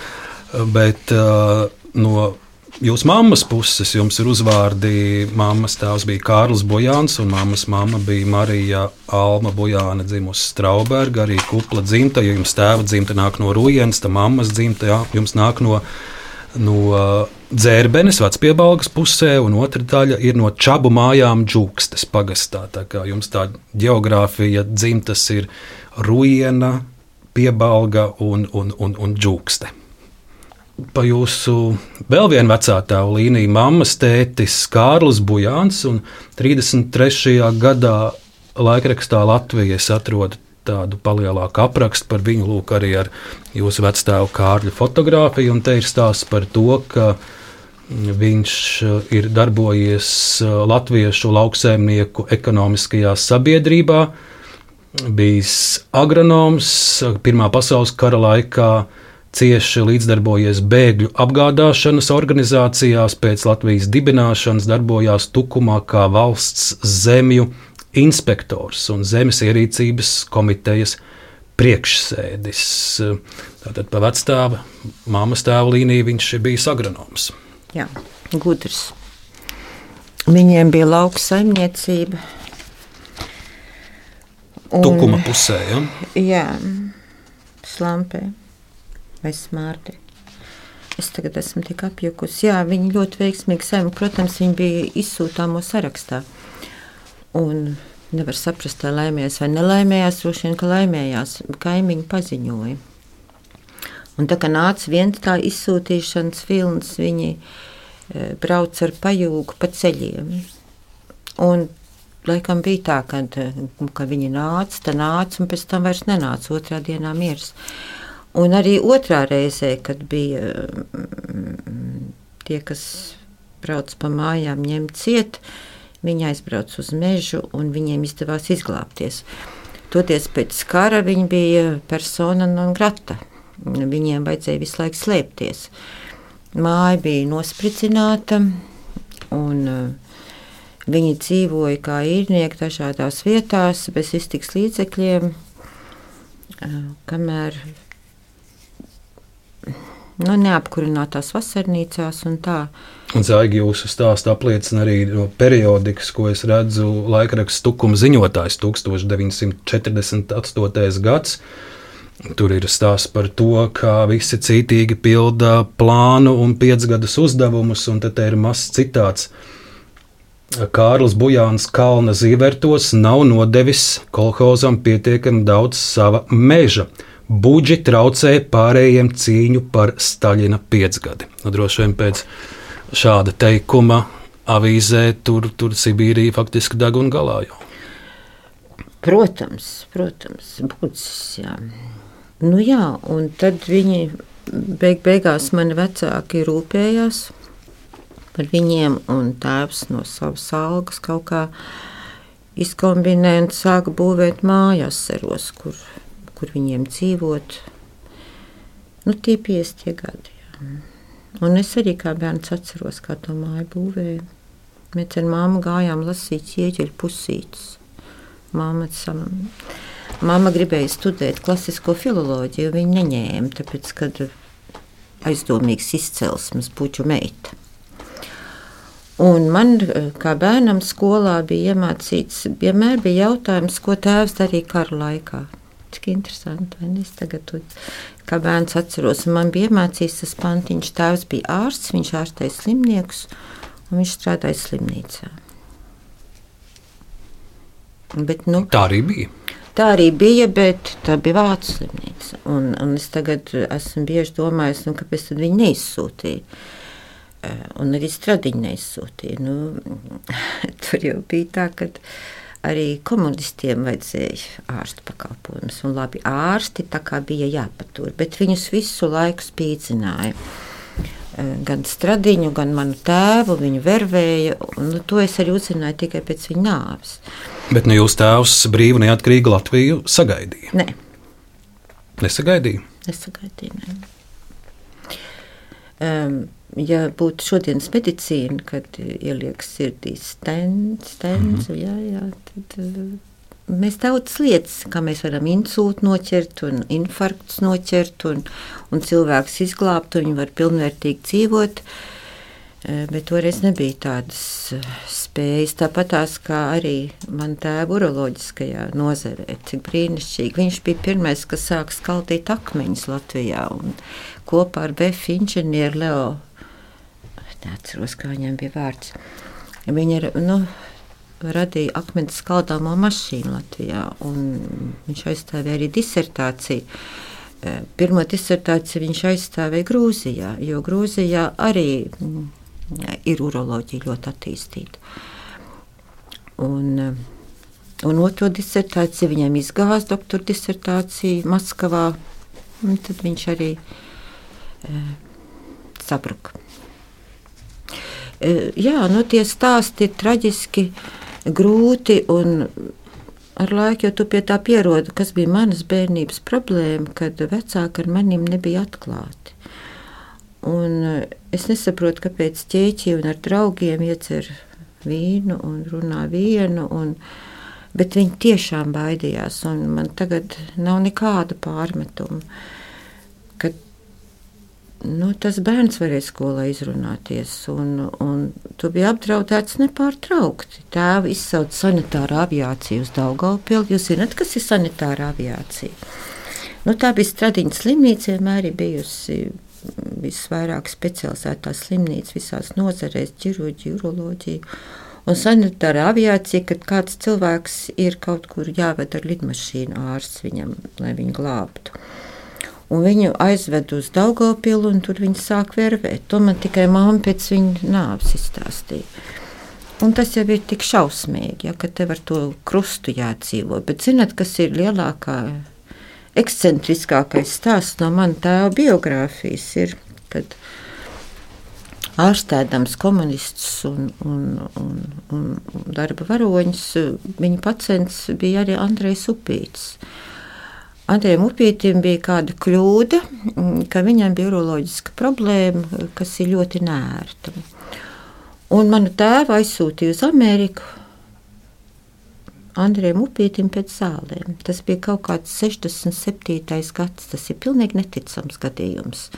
bet uh, no jūsu mammas puses jums ir uzvārdi. Māmas tēvs bija Kārlis Bojāns, un mammas mamma bija Marija Alma Bojāna, dzimusi Strauberga, arī kupla dzimta. Ja jums tēva dzimta nāk no Rujens, tad mammas dzimta jā, jums nāk no Rujens no dzērbenes, vecpiebalgas pusē, un otra daļa ir no čabu mājām džūkstes pagastā. Tā kā jums tā geogrāfija dzimtas ir rujiena, piebalga un, un, un, un džūkste. Pa jūsu vēl vienu vecāku līniju, mammas tētis Kārlis Bujāns, un 33. gadā laikrakstā Latvijas atrodu tādu palielāku aprakstu par viņu, lūk, arī ar jūsu vecāku Kārļa fotografiju. Un te ir stāsts par to, ka viņš ir darbojies Latviešu lauksaimnieku ekonomiskajā sabiedrībā, bijis agronoms Pirmā pasaules kara laikā cieši līdzdarbojies bēgļu apgādāšanas organizācijās, pēc Latvijas dibināšanas darbojās Tukumā kā valsts zemju inspektors un zemes ierīcības komitejas priekšsēdis. Tātad pa vecstāva, māmas tēva līniju viņš ir bijis agronoms. Jā, gudrs. Viņiem bija lauka saimniecība. Un, Tukuma pusē, ja? Jā, slampē vai smārdi. Es tagad esmu tik apjukusi. Jā, viņi ļoti veiksmīgi saimnieki. Protams, viņi bija izsūtāmo sarakstā. Un nevar saprast, vai laimējās vai nelaimējās. Droši vien, ka laimējās. Kaimiņi paziņoja. Un tā kā nāca viens tā izsūtīšanas vilnis, viņi e, brauc ar pajūgu pa ceļiem. Un laikam bija tā, kad, ka viņi nāca, tā nāca un pēc tam vairs nenāca otrā dienā miers. Un arī otrā reizē, kad bija tie, kas brauc pa mājām, ņemt ciet, uh, Viņi aizbrauca uz mežu un viņiem izdevās izglābties. Toties pēc kara viņi bija persona non grata. Viņiem vajadzēja visu laiku slēpties. Māja bija nospridzināta un uh, viņi dzīvoja kā īrnieki dažādās vietās bez iztiks līdzekļiem, uh, kamēr nu, neapkurinātās vasarnīcās un tā. Un Zaigi jūsu stāstu apliecina arī no periodikas, ko es redzu laikraksts Tukuma ziņotājs 1948. gads. Tur ir stāsts par to, kā visi cītīgi pilda plānu un piecgadus uzdevumus, un te ir mazs citāts. Kārlis Bujāns Kalna zīvertos nav nodevis kolhozam pietiekami daudz sava meža Budži traucē pārējiem cīņu par Staļina piecgadi. Nu, droši vien pēc šāda teikuma avīzē tur, tur Sibīrija faktiski deg un galā jau. Protams, protams, būtis, jā. Nu jā, un tad viņi beig beigās mani vecāki rūpējās par viņiem, un tēvs no savas algas kaut kā izkombinēja un sāka būvēt mājas seros, kur kur viņiem dzīvot. Nu, tie 50 gadi. Jā. Un es arī kā bērns atceros, kā to māju būvēju. Mēs ar māmu gājām lasīt ieģeļu pusītes. Māma, savam, māma gribēja studēt klasisko filoloģiju, viņa neņēma, tāpēc, kad aizdomīgs izcelsmes buģu meita. Un man, kā bērnam, skolā bija iemācīts, vienmēr bija jautājums, ko tēvs darīja kara laikā. Cik interesanti? Es tagad, kā bērns atceros, man bija iemācīts tas pantiņš. Tēvs bija ārsts, viņš ārstēja slimniekus, un viņš strādāja slimnīcā. Bet, nu, tā arī bija. Tā arī bija, bet tā bija Vācu slimnīca. Un, un es tagad esmu bieži domājis, nu, kāpēc viņi neizsūtīja. Eh, un arī stradiņu neizsūtīja. Nu, tur jau bija tā, ka arī komunistiem vajadzēja ārstu pakalpojumus. Un labi, ārsti tā kā bija jāpatur, bet viņus visu laiku spīdzināja. Eh, gan stradiņu, gan manu tēvu viņu vervēja, un nu, to es arī uzzināju tikai pēc viņa nāves. Bet nu, jūs tēvs brīvu neatkarīgu Latviju sagaidīja? Nē. Nesagaidīja? Nesagaidīja, ne. Um, ja būtu šodienas medicīna, kad ieliek sirdī stends, stends mm -hmm. jā, jā, tad uh, mēs daudzas lietas, kā mēs varam insūtu noķert un infarktus noķert un, un cilvēks izglābt, un viņi var pilnvērtīgi dzīvot. Uh, bet toreiz nebija tādas uh, spējas. Tāpat tās kā arī man tēva uroloģiskajā nozarē, cik brīnišķīgi. Viņš bija pirmais, kas sāka skaldīt akmeņus Latvijā. Un kopā ar BF inženieru Leo neatceros, kā viņam bija vārds. Viņa ir nu, radīja akmens skaldāmo mašīnu Latvijā. Viņš aizstāvēja arī disertāciju. Eh, pirmo disertāciju viņš aizstāvēja Grūzijā, jo Grūzijā arī mm, ir uroloģija ļoti attīstīta. Un, eh, un otro disertāciju viņam izgāzās doktora disertācija Maskavā, un tad viņš arī e, sabruka. E, jā, nu tie stāsti ir traģiski, grūti un ar laiku jau tu pie tā pierodi, kas bija manas bērnības problēma, kad vecāki ar maniem nebija atklāti. Un es nesaprotu, kāpēc ķēķi un ar draugiem iecer vīnu un runā vienu. Un, bet viņi tiešām baidījās, un man tagad nav nekāda pārmetuma. Kad nu, tas bērns varēja skolā izrunāties, un, un tu biji apdraudēts nepārtraukti. Tēva izsauca sanitāru aviāciju uz Daugaupili. Jūs zināt, kas ir sanitāra aviācija? Nu, tā bija Stradiņas slimnīca, vienmēr ir bijusi visvairāk specializētā slimnīca visās nozarēs, ķirurģija, uroloģija. Un sanitāra aviācija, kad kāds cilvēks ir kaut kur jāved ar lidmašīnu ārsts viņam, lai viņu glābtu. Un viņu aizved uz Daugopilu, un tur viņi sāk vervēt. To man tikai māma pēc viņa nāves izstāstīja. Un tas jau ir tik šausmīgi, ja, ka tev ar to krustu jādzīvo. Bet zināt, kas ir lielākā, ekscentriskākais stāsts no manas tēva biogrāfijas? Ir, kad ārstēdams komunistus un, un, un, un darba varoņus, viņa pacients bija arī Andrejs Upīts. Andrejam Upītam bija kāda kļūda, ka viņam bija uroloģiska problēma, kas ir ļoti nērta. Un manu tēvu aizsūtīja uz Ameriku. Andrejam Upītam pēc zālēm. Tas bija kaut kāds 67. gads. Tas ir pilnīgi neticams gadījums.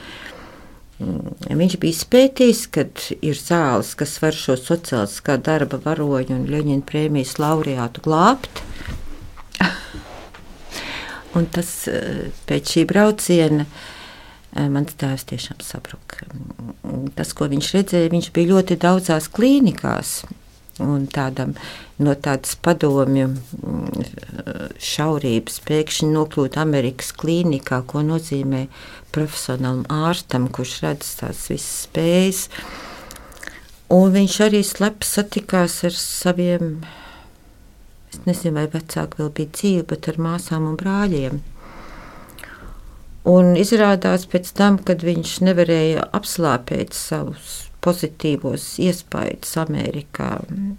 Mm, viņš bija spētījis, ka ir zāles, kas var šo sociāliskā darba varoņu un Leņķina prēmijas laureātu glābt. Un tas eh, pēc šī brauciena eh, mans tēvs tiešām sabruka. Tas, ko viņš redzēja, viņš bija ļoti daudzās klīnikās un tādam, no tādas padomju mm, šaurības pēkšņi nokļūt Amerikas klīnikā, ko nozīmē profesionālam ārstam, kurš redz tās visas spējas. Un viņš arī slepi satikās ar saviem, es nezinu, vai vecāki vēl bija dzīvi, bet ar māsām un brāļiem. Un izrādās pēc tam, kad viņš nevarēja apslāpēt savus pozitīvos iespaidus Amerikā.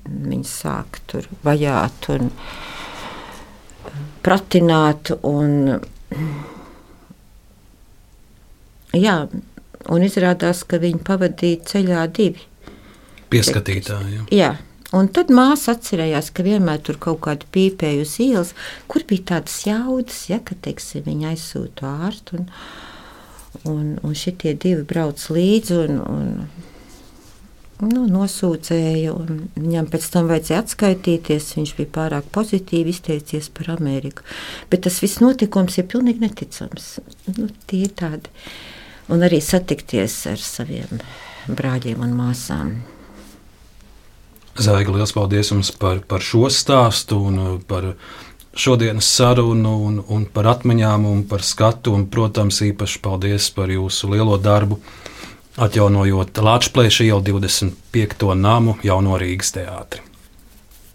Viņi sāk tur vajāt un pratināt. Un, jā, un izrādās, ka viņi pavadīja ceļā divi. Pieskatītāji. Jā. jā. Un tad māsa atcerējās, ka vienmēr tur kaut kāda pīpēja uz ielas, kur bija tādas jaudas, ja, ka teiksim, viņa aizsūta ārstu. Un, un, un šitie divi brauc līdzi. Un, un, nu, nosūdzēja, un viņam pēc tam vajadzēja atskaitīties. Viņš bija pārāk pozitīvi izteicies par Ameriku. Bet tas viss notikums ir pilnīgi neticams. Nu, tie ir tādi. Un arī satikties ar saviem brāļiem un māsām. Zaiga, liels paldies jums par, par šo stāstu un uh, par šodienas sarunu un, un par atmiņām un par skatu. Un, protams, īpaši paldies par jūsu lielo darbu atjaunojot Latvijas ielu 25. namu jauno Rīgas teātri.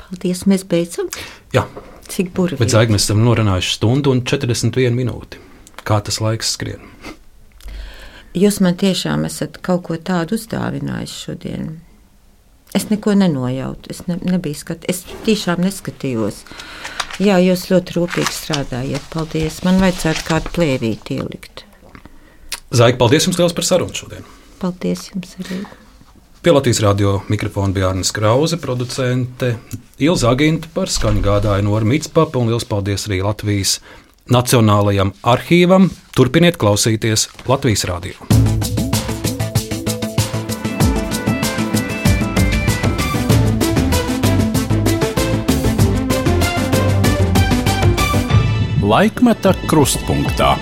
Paldies, mēs beidzam. Jā, cik burvīgi. Bet zaigi mēs esam norunājuši stundu un 41 minūti. Kā tas laiks skrien? Jūs man tiešām esat kaut ko tādu uzdāvinājis šodien. Es neko nenojautu, es ne, nebiju skatījis, es tiešām neskatījos. Jā, jūs ļoti rūpīgi strādājat. Paldies. Man vajadzētu kādu plēvīti ielikt. Zaigi, paldies jums liels par sarunu šodien! Paldies jums arī! Pie Latvijas radio mikrofona bija Arnēs Krause, producente Ilza Aginta par skaņu gādāja Nora Mitspapa un liels paldies arī Latvijas Nacionālajam arhīvam. Turpiniet klausīties Latvijas radio! Laikmeta krustpunktā.